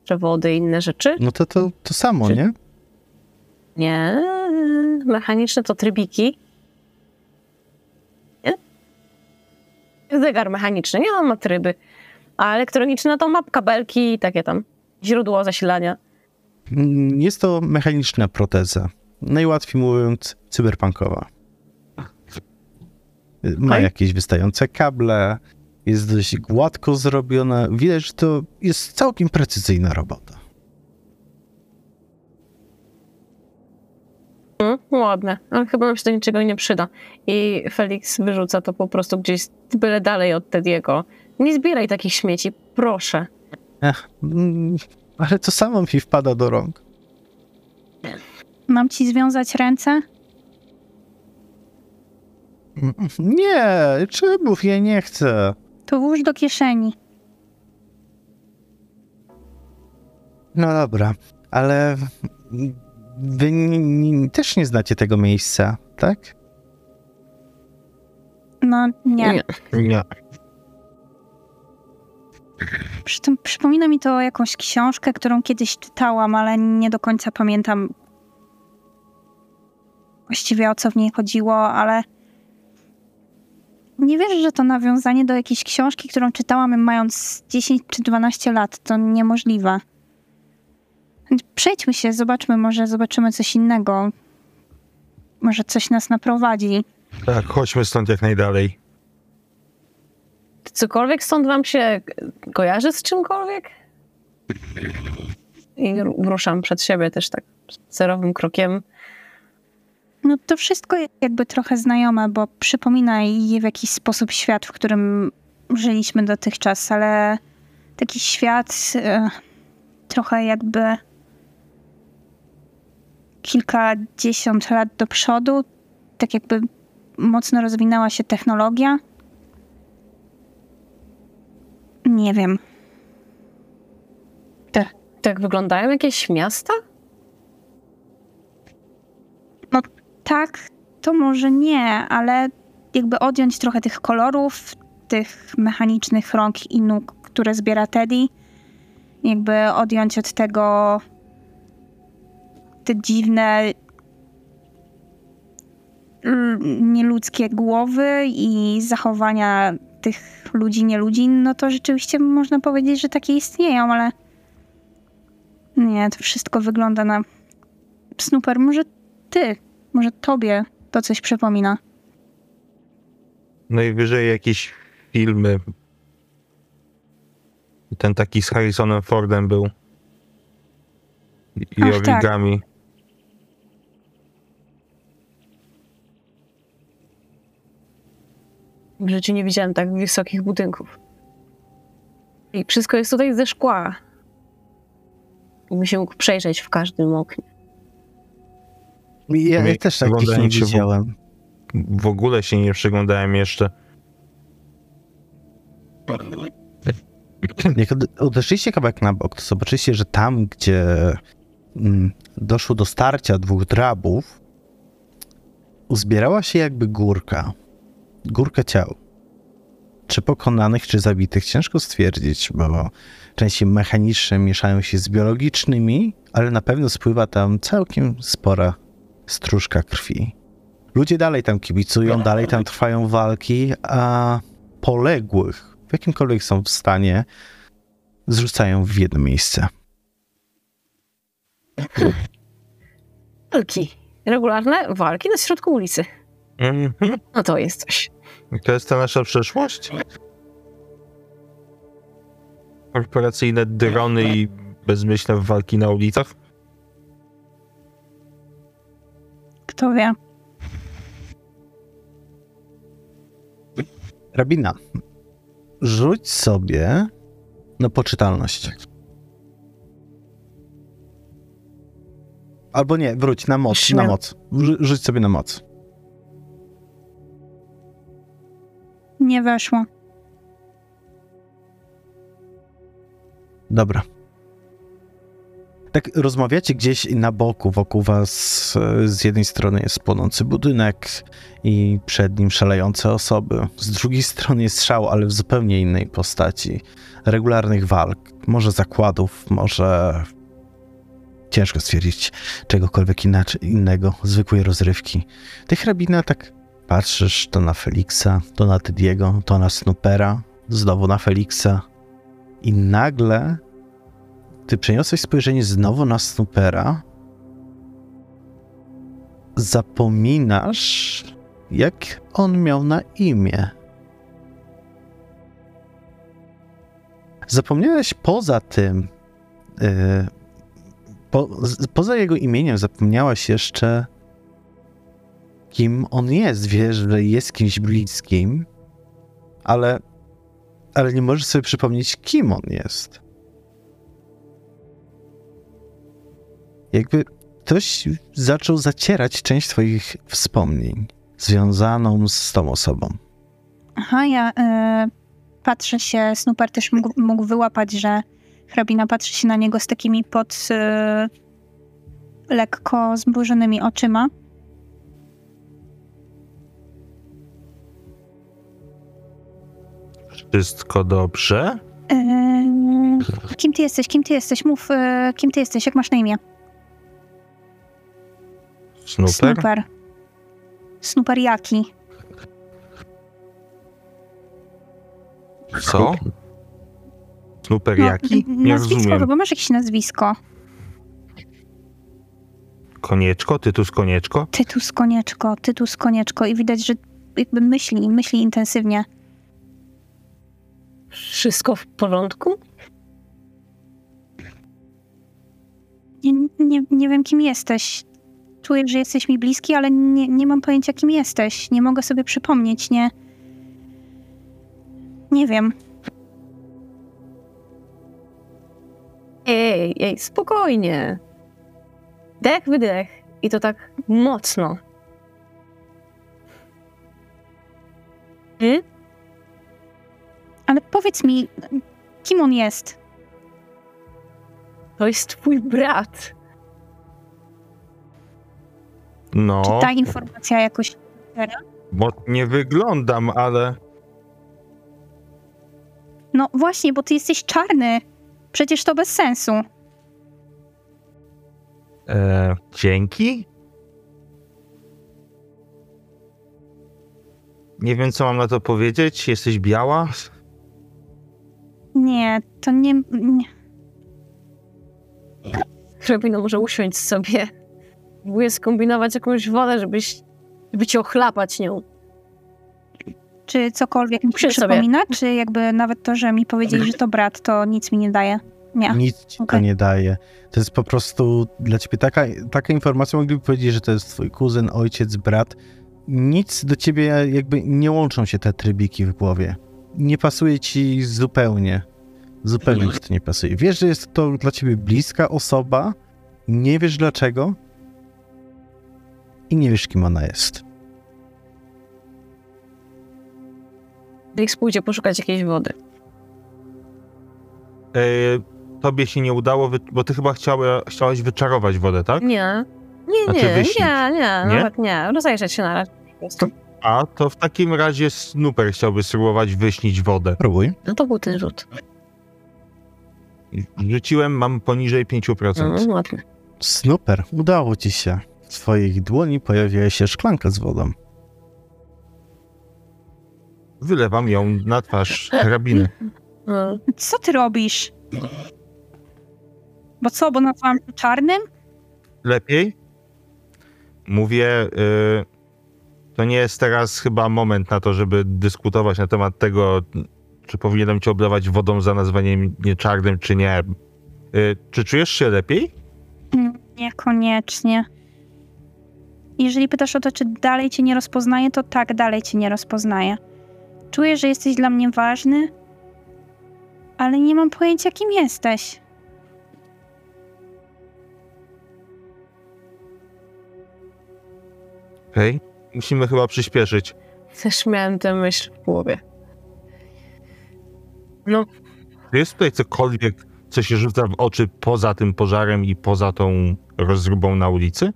Przewody, inne rzeczy? No to to, to samo, Czy- nie? Nie. Mechaniczne to trybiki. Nie? Zegar mechaniczny, nie, on ma tryby. A elektroniczne to ma kabelki i takie tam. Źródło zasilania. Jest to mechaniczna proteza. Najłatwiej mówiąc, cyberpunkowa. Ma jakieś wystające kable, jest dość gładko zrobiona. Widać, że to jest całkiem precyzyjna robota. Mm, ładne, ale chyba nam się do niczego nie przyda. I Felix wyrzuca to po prostu gdzieś byle dalej od Tediego. Nie zbieraj takich śmieci, proszę. Ech, mm, ale to samo mi wpada do rąk. Mam ci związać ręce? Mm, Nie, czemu? Ja nie chcę. To włóż do kieszeni. No dobra, ale wy nie, nie, też nie znacie tego miejsca, tak? No nie. Nie. Nie. Przy tym przypomina mi to jakąś książkę, którą kiedyś czytałam, ale nie do końca pamiętam właściwie o co w niej chodziło, ale nie wierzę, że to nawiązanie do jakiejś książki, którą czytałam mając 10 czy 12 lat. To niemożliwe. Przejdźmy się, zobaczmy, może zobaczymy coś innego. Może coś nas naprowadzi. Tak, chodźmy stąd jak najdalej. Cokolwiek stąd wam się kojarzy z czymkolwiek? I ru- ruszam przed siebie też tak zerowym krokiem. No to wszystko jakby trochę znajome, bo przypomina je w jakiś sposób świat, w którym żyliśmy dotychczas, ale taki świat e, trochę jakby kilkadziesiąt lat do przodu, tak jakby mocno rozwinęła się technologia. Nie wiem. Tak wyglądają jakieś miasta? Tak, to może nie, ale jakby odjąć trochę tych kolorów, tych mechanicznych rąk i nóg, które zbiera Teddy, jakby odjąć od tego te dziwne nieludzkie głowy i zachowania tych ludzi, nie ludzi, no to rzeczywiście można powiedzieć, że takie istnieją, ale nie, to wszystko wygląda na Snooper, może ty może tobie to coś przypomina. Najwyżej jakieś filmy. Ten taki z Harrisonem Fordem był. I Ach, tak. W życiu nie widziałem tak wysokich budynków. I wszystko jest tutaj ze szkła. Jakby się mógł przejrzeć w każdym oknie. Ja, ja też takich nie się w- widziałem. w ogóle się nie przyglądałem jeszcze. Jak odeszliście kawałek na bok, to zobaczycie, że tam, gdzie mm, doszło do starcia dwóch drabów, uzbierała się jakby górka. Górka ciał. Czy pokonanych, czy zabitych, ciężko stwierdzić, bo części mechaniczne mieszają się z biologicznymi, ale na pewno spływa tam całkiem spora stróżka krwi. Ludzie dalej tam kibicują, dalej tam trwają walki, a poległych, w jakimkolwiek są w stanie, zrzucają w jedno miejsce. Walki. Regularne walki na środku ulicy. Mhm. No to jest coś. To jest ta nasza przeszłość? Korporacyjne drony i bezmyślne walki na ulicach? Kto wie? Rabina, rzuć sobie na poczytalność. Albo nie, wróć na moc, na Śmiem. moc. Rzu- Rzuć sobie na moc. Nie weszło. Dobra. Tak rozmawiacie gdzieś na boku, wokół was e, z jednej strony jest płonący budynek i przed nim szalejące osoby. Z drugiej strony jest strzał, ale w zupełnie innej postaci. Regularnych walk, może zakładów, może ciężko stwierdzić czegokolwiek inaczej, innego, zwykłej rozrywki. Ty hrabina tak patrzysz to na Feliksa, to na Tydiego, to na Snoopera, znowu na Feliksa i nagle ty przeniosłeś spojrzenie znowu na Snoopera, zapominasz, jak on miał na imię. Zapomniałeś poza tym, yy, po, poza jego imieniem zapomniałaś jeszcze, kim on jest. Wiesz, że jest kimś bliskim, ale, ale nie możesz sobie przypomnieć, kim on jest. Jakby ktoś zaczął zacierać część twoich wspomnień związaną z tą osobą. Aha, ja y, patrzę się, Snooper też mógł, mógł wyłapać, że hrabina patrzy się na niego z takimi pod y, lekko zmrużonymi oczyma. Wszystko dobrze? Y, kim ty jesteś? Kim ty jesteś? Mów, y, kim ty jesteś? Jak masz na imię? Snooper? Snooper. Snooper jaki? Co? Snooper No, jaki? Nie nazwisko, rozumiem. chyba masz jakieś nazwisko. Konieczko? Tytus Konieczko? Tytus Konieczko, Tytus Konieczko i widać, że jakby myśli, myśli intensywnie. Wszystko w porządku? Nie, nie, nie wiem, kim jesteś. Czuję, że jesteś mi bliski, ale nie, nie mam pojęcia, kim jesteś. Nie mogę sobie przypomnieć, nie. Nie wiem. Ej, ej, spokojnie. Dech, wydech. I to tak mocno. Hmm? Ale powiedz mi, kim on jest? To jest twój brat. No, Czy ta informacja jakoś. bo nie wyglądam, ale... No właśnie, bo ty jesteś czarny. Przecież to bez sensu. E, dzięki? Nie wiem, co mam na to powiedzieć. Jesteś biała? Nie, to nie. nie. Hrabino może usiąść sobie. Próbuję skombinować jakąś wodę, żebyś, żeby cię ochlapać nią. Czy cokolwiek mi sobie. przypomina? Czy jakby nawet to, że mi powiedzieli, że to brat, to nic mi nie daje? Nie. Nic ci to okej. nie daje. To jest po prostu dla ciebie taka, taka informacja, mogliby powiedzieć, że to jest twój kuzyn, ojciec, brat. Nic do ciebie, jakby nie łączą się te trybiki w głowie. Nie pasuje ci zupełnie. Zupełnie ci to nie pasuje. Wiesz, że jest to dla ciebie bliska osoba, nie wiesz dlaczego i nie wiesz, kim ona jest. Felix pójdzie poszukać jakiejś wody. E, tobie się nie udało, bo ty chyba chciała, chciałaś wyczarować wodę, tak? Nie. Nie, Znaczy nie, nie, nie, Nie? nawet nie. Rozejrzeć się na razie po prostu. A to w takim razie Snooper chciałby spróbować wyśnić wodę. Próbuj. No to był ten rzut. Rzuciłem, mam poniżej 5%. Mhm, ładnie. Super, udało ci się. W swoich dłoni pojawiła się szklanka z wodą. Wylewam ją na twarz hrabiny. Mm. Co ty robisz? Bo co, bo nazwałam czarnym? Lepiej? Mówię, y, to nie jest teraz chyba moment na to, żeby dyskutować na temat tego, czy powinienem cię oblewać wodą za nazwaniem nie czarnym, czy nie. Y, czy czujesz się lepiej? Niekoniecznie. Jeżeli pytasz o to, czy dalej cię nie rozpoznaję, to tak, dalej cię nie rozpoznaję. Czuję, że jesteś dla mnie ważny, ale nie mam pojęcia, kim jesteś. Okej. Musimy chyba przyspieszyć. Też miałem tę myśl w głowie. No, Czy jest tutaj cokolwiek, co się rzuca w oczy poza tym pożarem i poza tą rozróbą na ulicy?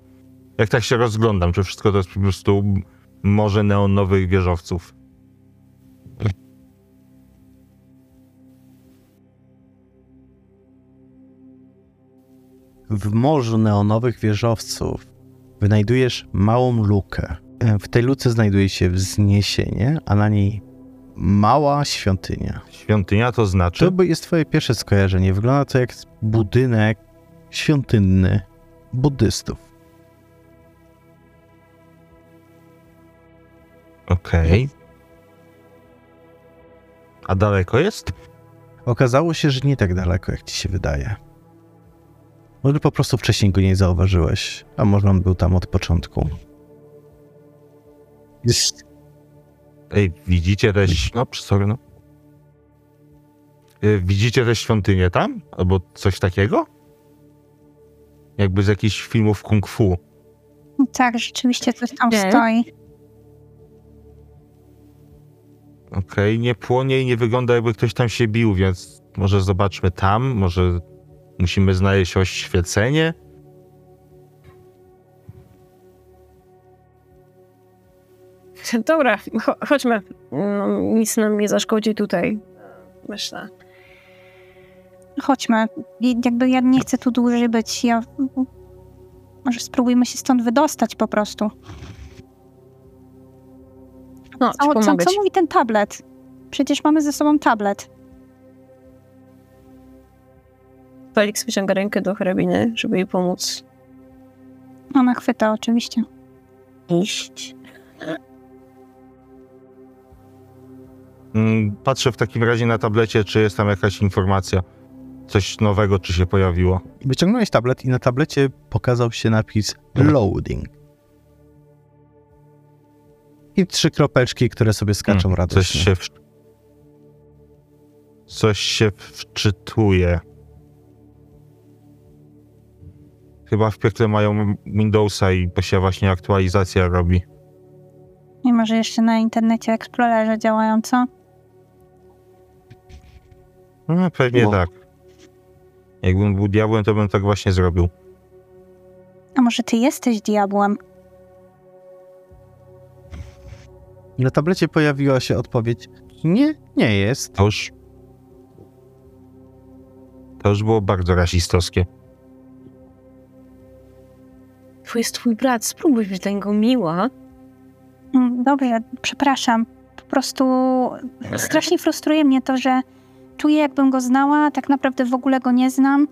Jak tak się rozglądam, czy wszystko to jest po prostu morze neonowych wieżowców? W morzu neonowych wieżowców wynajdujesz małą lukę. E, W tej luce znajduje się wzniesienie, a na niej mała świątynia. Świątynia to znaczy? To jest twoje pierwsze skojarzenie. Wygląda to jak budynek świątynny buddystów. Okej. A daleko jest? Okazało się, że nie tak daleko, jak ci się wydaje. Może po prostu wcześniej go nie zauważyłeś, a może on był tam od początku. Jest Ej, widzicie te... ś- No, sorry, no. Y, Widzicie te świątynie tam? Albo coś takiego? Jakby z jakichś filmów kung fu. Tak, rzeczywiście coś tam Gdzie? stoi. Okej, nie płonie i nie wygląda jakby ktoś tam się bił, więc może zobaczmy tam, może musimy znaleźć oświecenie. dobra, cho- chodźmy. No, nic nam nie zaszkodzi tutaj. Myślę. Chodźmy. Jakby ja nie chcę tu dłużej być. Ja... Może spróbujmy się stąd wydostać po prostu. No, A co, co mówi ten tablet? Przecież mamy ze sobą tablet. Felix wyciąga rękę do hrabiny, żeby jej pomóc Ona chwyta oczywiście. iść. Patrzę w takim razie na tablecie, czy jest tam jakaś informacja. Coś nowego, czy się pojawiło. Wyciągnąłeś tablet i na tablecie pokazał się napis loading. I trzy kropeczki, które sobie skaczą Hmm, Coś radośnie. się, w... coś się wczytuje. Chyba w piekle mają Windowsa i to się właśnie aktualizacja robi. I może jeszcze na internecie Explorerze działają, co? No, pewnie No. tak. Jakbym był diabłem, to bym tak właśnie zrobił. A może ty jesteś diabłem? Na tablecie pojawiła się odpowiedź nie, nie jest. To już... To już było bardzo rasistowskie. Tu jest twój brat, spróbuj być dla niego miła. Mm, Dobrze, przepraszam. Po prostu strasznie frustruje mnie to, że czuję, jakbym go znała, a tak naprawdę w ogóle go nie znam.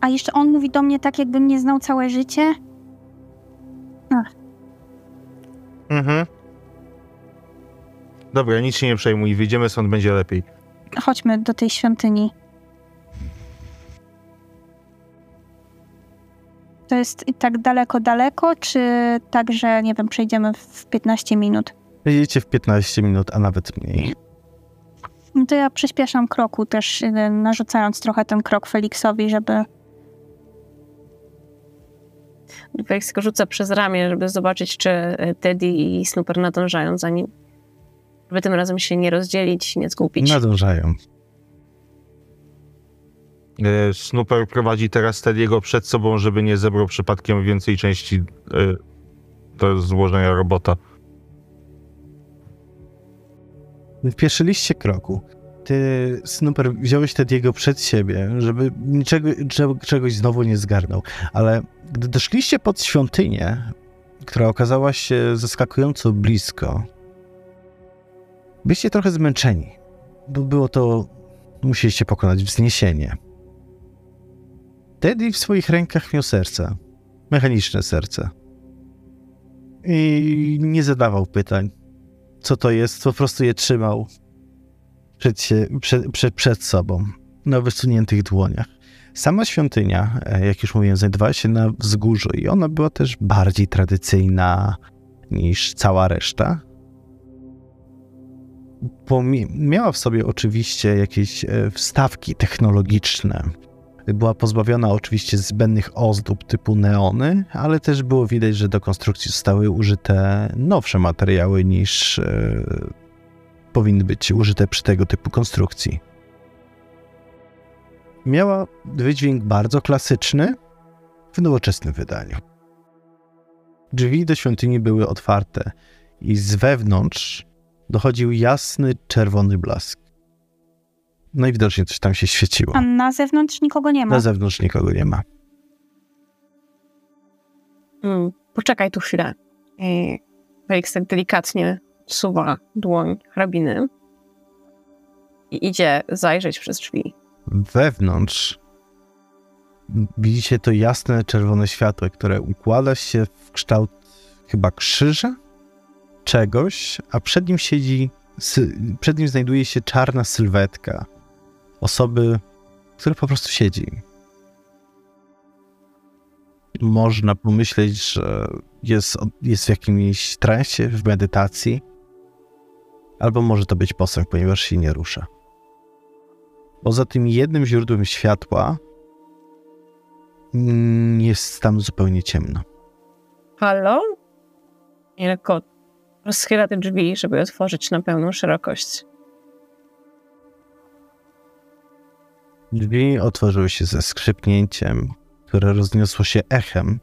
A jeszcze on mówi do mnie tak, jakbym nie znał całe życie. Mhm. Dobra, nic się nie przejmuj. Wyjdziemy stąd, będzie lepiej. Chodźmy do tej świątyni. To jest tak daleko, daleko, czy tak, że nie wiem, przejdziemy w 15 minut? Jedziecie w 15 minut, a nawet mniej. No to ja przyspieszam kroku też, y, narzucając trochę ten krok Feliksowi, żeby Felix rzuca przez ramię, żeby zobaczyć, czy e, Teddy i Snooper nadążają za nim. Żeby tym razem się nie rozdzielić, nie zgubić. Nadążają. E, Snooper prowadzi teraz Teddy'ego przed sobą, żeby nie zebrał przypadkiem więcej części do złożenia robota. W pierwszyliście kroku. Ty, Snooper, wziąłeś Tediego przed siebie, żeby niczego, czego- czegoś znowu nie zgarnął. Ale gdy doszliście pod świątynię, która okazała się zaskakująco blisko, byliście trochę zmęczeni, bo było to, musieliście pokonać wzniesienie. Teddy w swoich rękach miał serce, mechaniczne serce. I nie zadawał pytań co to jest, po prostu je trzymał przed, się, przed, przed, przed sobą, na wysuniętych dłoniach. Sama świątynia, e, jak już mówiłem, znajdowała się na wzgórzu i ona była też bardziej tradycyjna niż cała reszta. Pomie- miała w sobie oczywiście jakieś e, wstawki technologiczne. Była pozbawiona oczywiście zbędnych ozdób typu neony, ale też było widać, że do konstrukcji zostały użyte nowsze materiały niż e, powinny być użyte przy tego typu konstrukcji. Miała wydźwięk bardzo klasyczny w nowoczesnym wydaniu. Drzwi do świątyni były otwarte i z wewnątrz dochodził jasny czerwony blask. Najwidoczniej coś tam się świeciło. A na zewnątrz nikogo nie ma. Na zewnątrz nikogo nie ma. Mm, poczekaj tu chwilę. Felix tak delikatnie suwa dłoń hrabiny i idzie zajrzeć przez drzwi. Wewnątrz widzicie to jasne czerwone światło, które układa się w kształt chyba krzyża, czegoś, a przed nim siedzi, przed nim znajduje się czarna sylwetka osoby, która po prostu siedzi. Można pomyśleć, że jest, jest w jakimś transie, w medytacji, albo może to być posąg, ponieważ się nie rusza. Poza tym jednym źródłem światła mm, jest tam zupełnie ciemno. Halo? I lekko rozchyla te drzwi, żeby otworzyć na pełną szerokość. Drzwi otworzyły się ze skrzypnięciem, które rozniosło się echem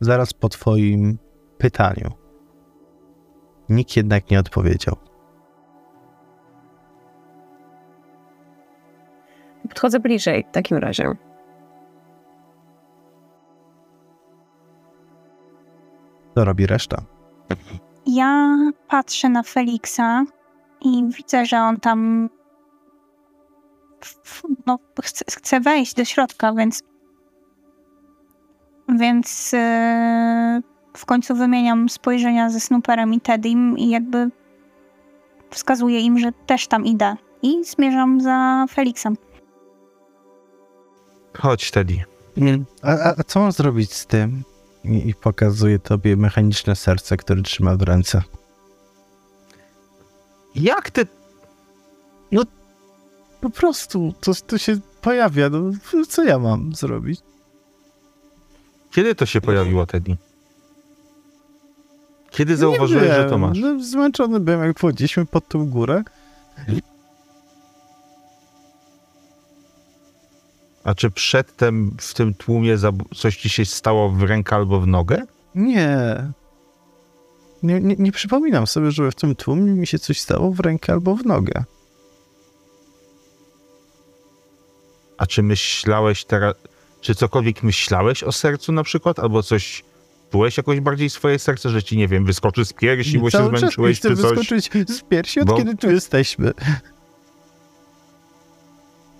zaraz po twoim pytaniu. Nikt jednak nie odpowiedział. Podchodzę bliżej w takim razie. Co robi reszta? Ja patrzę na Feliksa i widzę, że on tam no, chce, chce wejść do środka, więc więc e, w końcu wymieniam spojrzenia ze Snooperem i Teddym i jakby wskazuję im, że też tam idę i zmierzam za Feliksem. Chodź, Teddy. A, a, a co mam zrobić z tym? I, I pokazuje tobie mechaniczne serce, które trzyma w ręce. Jak ty... Po prostu, to, to się pojawia. No, co ja mam zrobić? Kiedy to się pojawiło, Teddy? Kiedy zauważyłeś, że to masz? No, zmęczony byłem, jak wchodziliśmy pod tą górę. A czy przedtem w tym tłumie coś ci się stało w rękę albo w nogę? Nie. Nie, nie. nie przypominam sobie, że w tym tłumie mi się coś stało w rękę albo w nogę. A czy myślałeś teraz... Czy cokolwiek myślałeś o sercu na przykład? Albo coś... Czułeś jakoś bardziej swoje serce, że ci, nie wiem, wyskoczy z piersi, bo się zmęczyłeś, czy coś? wyskoczyć z piersi, od Bo- kiedy tu jesteśmy.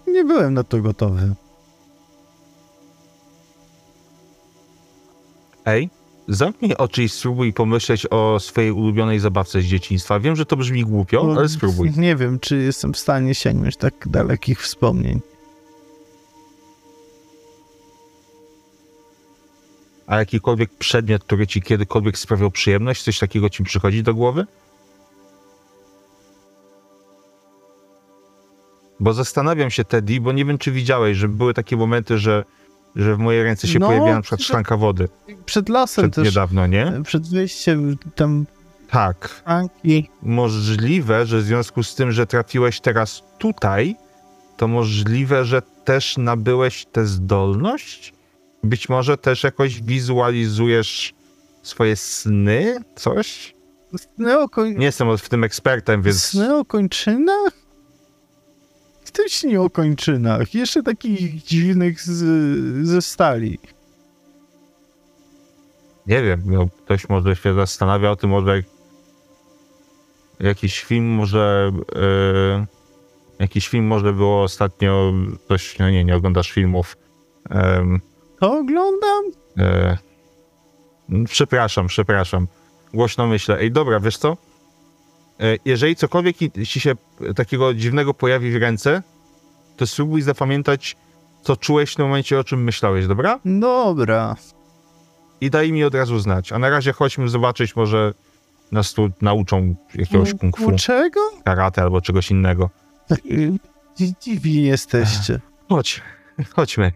Nie byłem na to gotowy. Ej, zamknij oczy i spróbuj pomyśleć o swojej ulubionej zabawce z dzieciństwa. Wiem, że to brzmi głupio, Bo ale spróbuj. Nie wiem, czy jestem w stanie sięgnąć tak dalekich wspomnień. A jakikolwiek przedmiot, który ci kiedykolwiek sprawiał przyjemność, coś takiego ci przychodzi do głowy? Bo zastanawiam się, Teddy, bo nie wiem, czy widziałeś, że były takie momenty, że, że w mojej ręce się No, pojawiała na przykład szklanka wody Przed lasem przed też, niedawno, nie? przed wyjściem tam Tak. Franki. Możliwe, że w związku z tym, że trafiłeś teraz tutaj, to możliwe, że też nabyłeś tę zdolność? Być może też jakoś wizualizujesz swoje sny? Coś? Sny o, koń... Nie jestem w tym ekspertem, więc... Sny o kończynach? Ktoś nie o kończynach. Jeszcze takich dziwnych z, ze stali. Nie wiem, no, ktoś może się zastanawia o tym, może jakiś film może... Yy, jakiś film może było ostatnio... Coś, no nie, nie oglądasz filmów. Ym, To oglądam? yy, przepraszam, przepraszam. Głośno myślę. Ej, dobra, wiesz co? Yy, jeżeli cokolwiek ci się takiego dziwnego pojawi w ręce, to spróbuj zapamiętać, co czułeś w tym momencie, o czym myślałeś, dobra? Dobra. i daj mi od razu znać. A na razie chodźmy zobaczyć, może nas tu nauczą jakiegoś kung fu, Czego? karate albo czegoś innego. Dziwi jesteście. Chodź, chodźmy.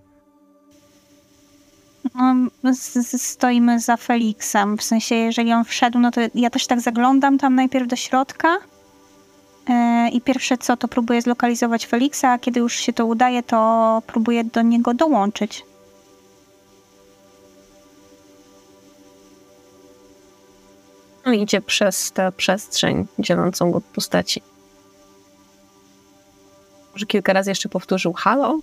No, z- stoimy za Felixem. W sensie, jeżeli on wszedł, no to ja też tak zaglądam tam najpierw do środka. e, I pierwsze co, to próbuję zlokalizować Felixa, a kiedy już się to udaje, to próbuję do niego dołączyć. No, idzie przez tę przestrzeń dzielącą go od postaci. Może kilka razy jeszcze powtórzył halo?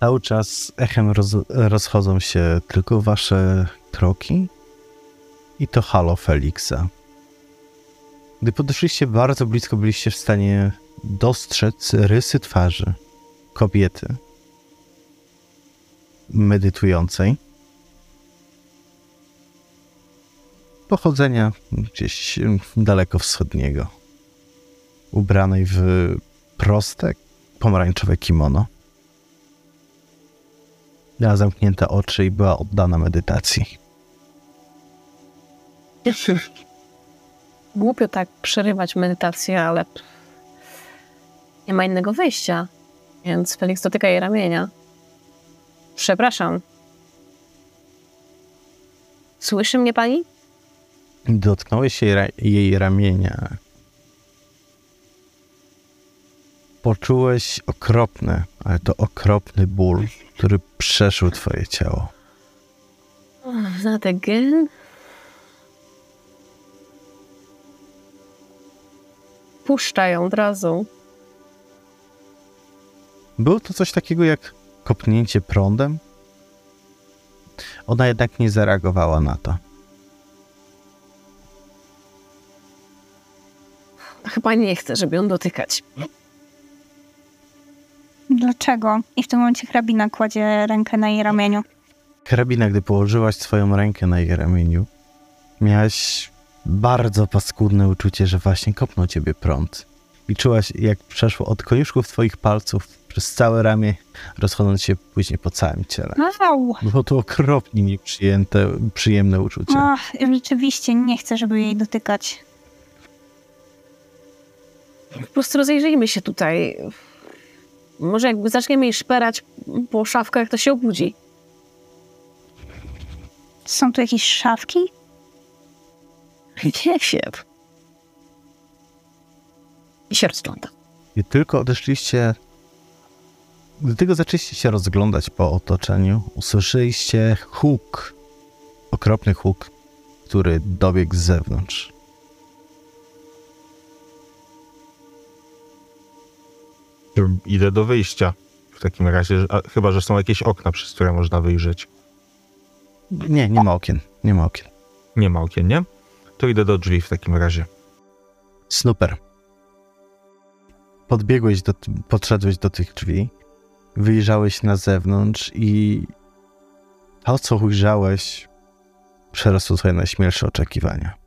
Cały czas echem roz, rozchodzą się tylko wasze kroki i to halo Feliksa. Gdy podeszliście bardzo blisko, byliście w stanie dostrzec rysy twarzy kobiety medytującej. Pochodzenia gdzieś daleko wschodniego. Ubranej w proste, pomarańczowe kimono. Miała zamknięte oczy i była oddana medytacji. Głupio tak przerywać medytację, ale nie ma innego wyjścia. Więc Felix dotyka jej ramienia. Przepraszam. Słyszy mnie pani? Dotknąłeś jej, ra- jej ramienia. Poczułeś okropny, ale to okropny ból, który przeszył twoje ciało. That again? Puszcza ją od razu. Było to coś takiego jak kopnięcie prądem. Ona jednak nie zareagowała na to. Chyba nie chce, żeby ją dotykać. Dlaczego? I w tym momencie hrabina kładzie rękę na jej ramieniu. Karabina, gdy położyłaś swoją rękę na jej ramieniu, miałaś bardzo paskudne uczucie, że właśnie kopnął ciebie prąd. I czułaś, jak przeszło od koniuszków twoich palców przez całe ramię, rozchodząc się później po całym ciele. Au! Było to okropnie nieprzyjęte, przyjemne uczucie. Ach, rzeczywiście nie chcę, żeby jej dotykać. Po prostu rozejrzyjmy się tutaj. Może jakby zaczniemy jej szperać po szafkach, to się obudzi. Są tu jakieś szafki? Nie wiem. I się rozgląda. I tylko odeszliście, gdy tylko zaczęliście się rozglądać po otoczeniu, usłyszeliście huk, okropny huk, który dobiegł z zewnątrz. Idę do wyjścia. W takim razie, chyba, że są jakieś okna, przez które można wyjrzeć. Nie, nie ma okien, nie ma okien. Nie ma okien, nie? To idę do drzwi w takim razie. Super. Podbiegłeś, do, podszedłeś do tych drzwi, wyjrzałeś na zewnątrz i to, co ujrzałeś, przerosło twoje najśmielsze oczekiwania.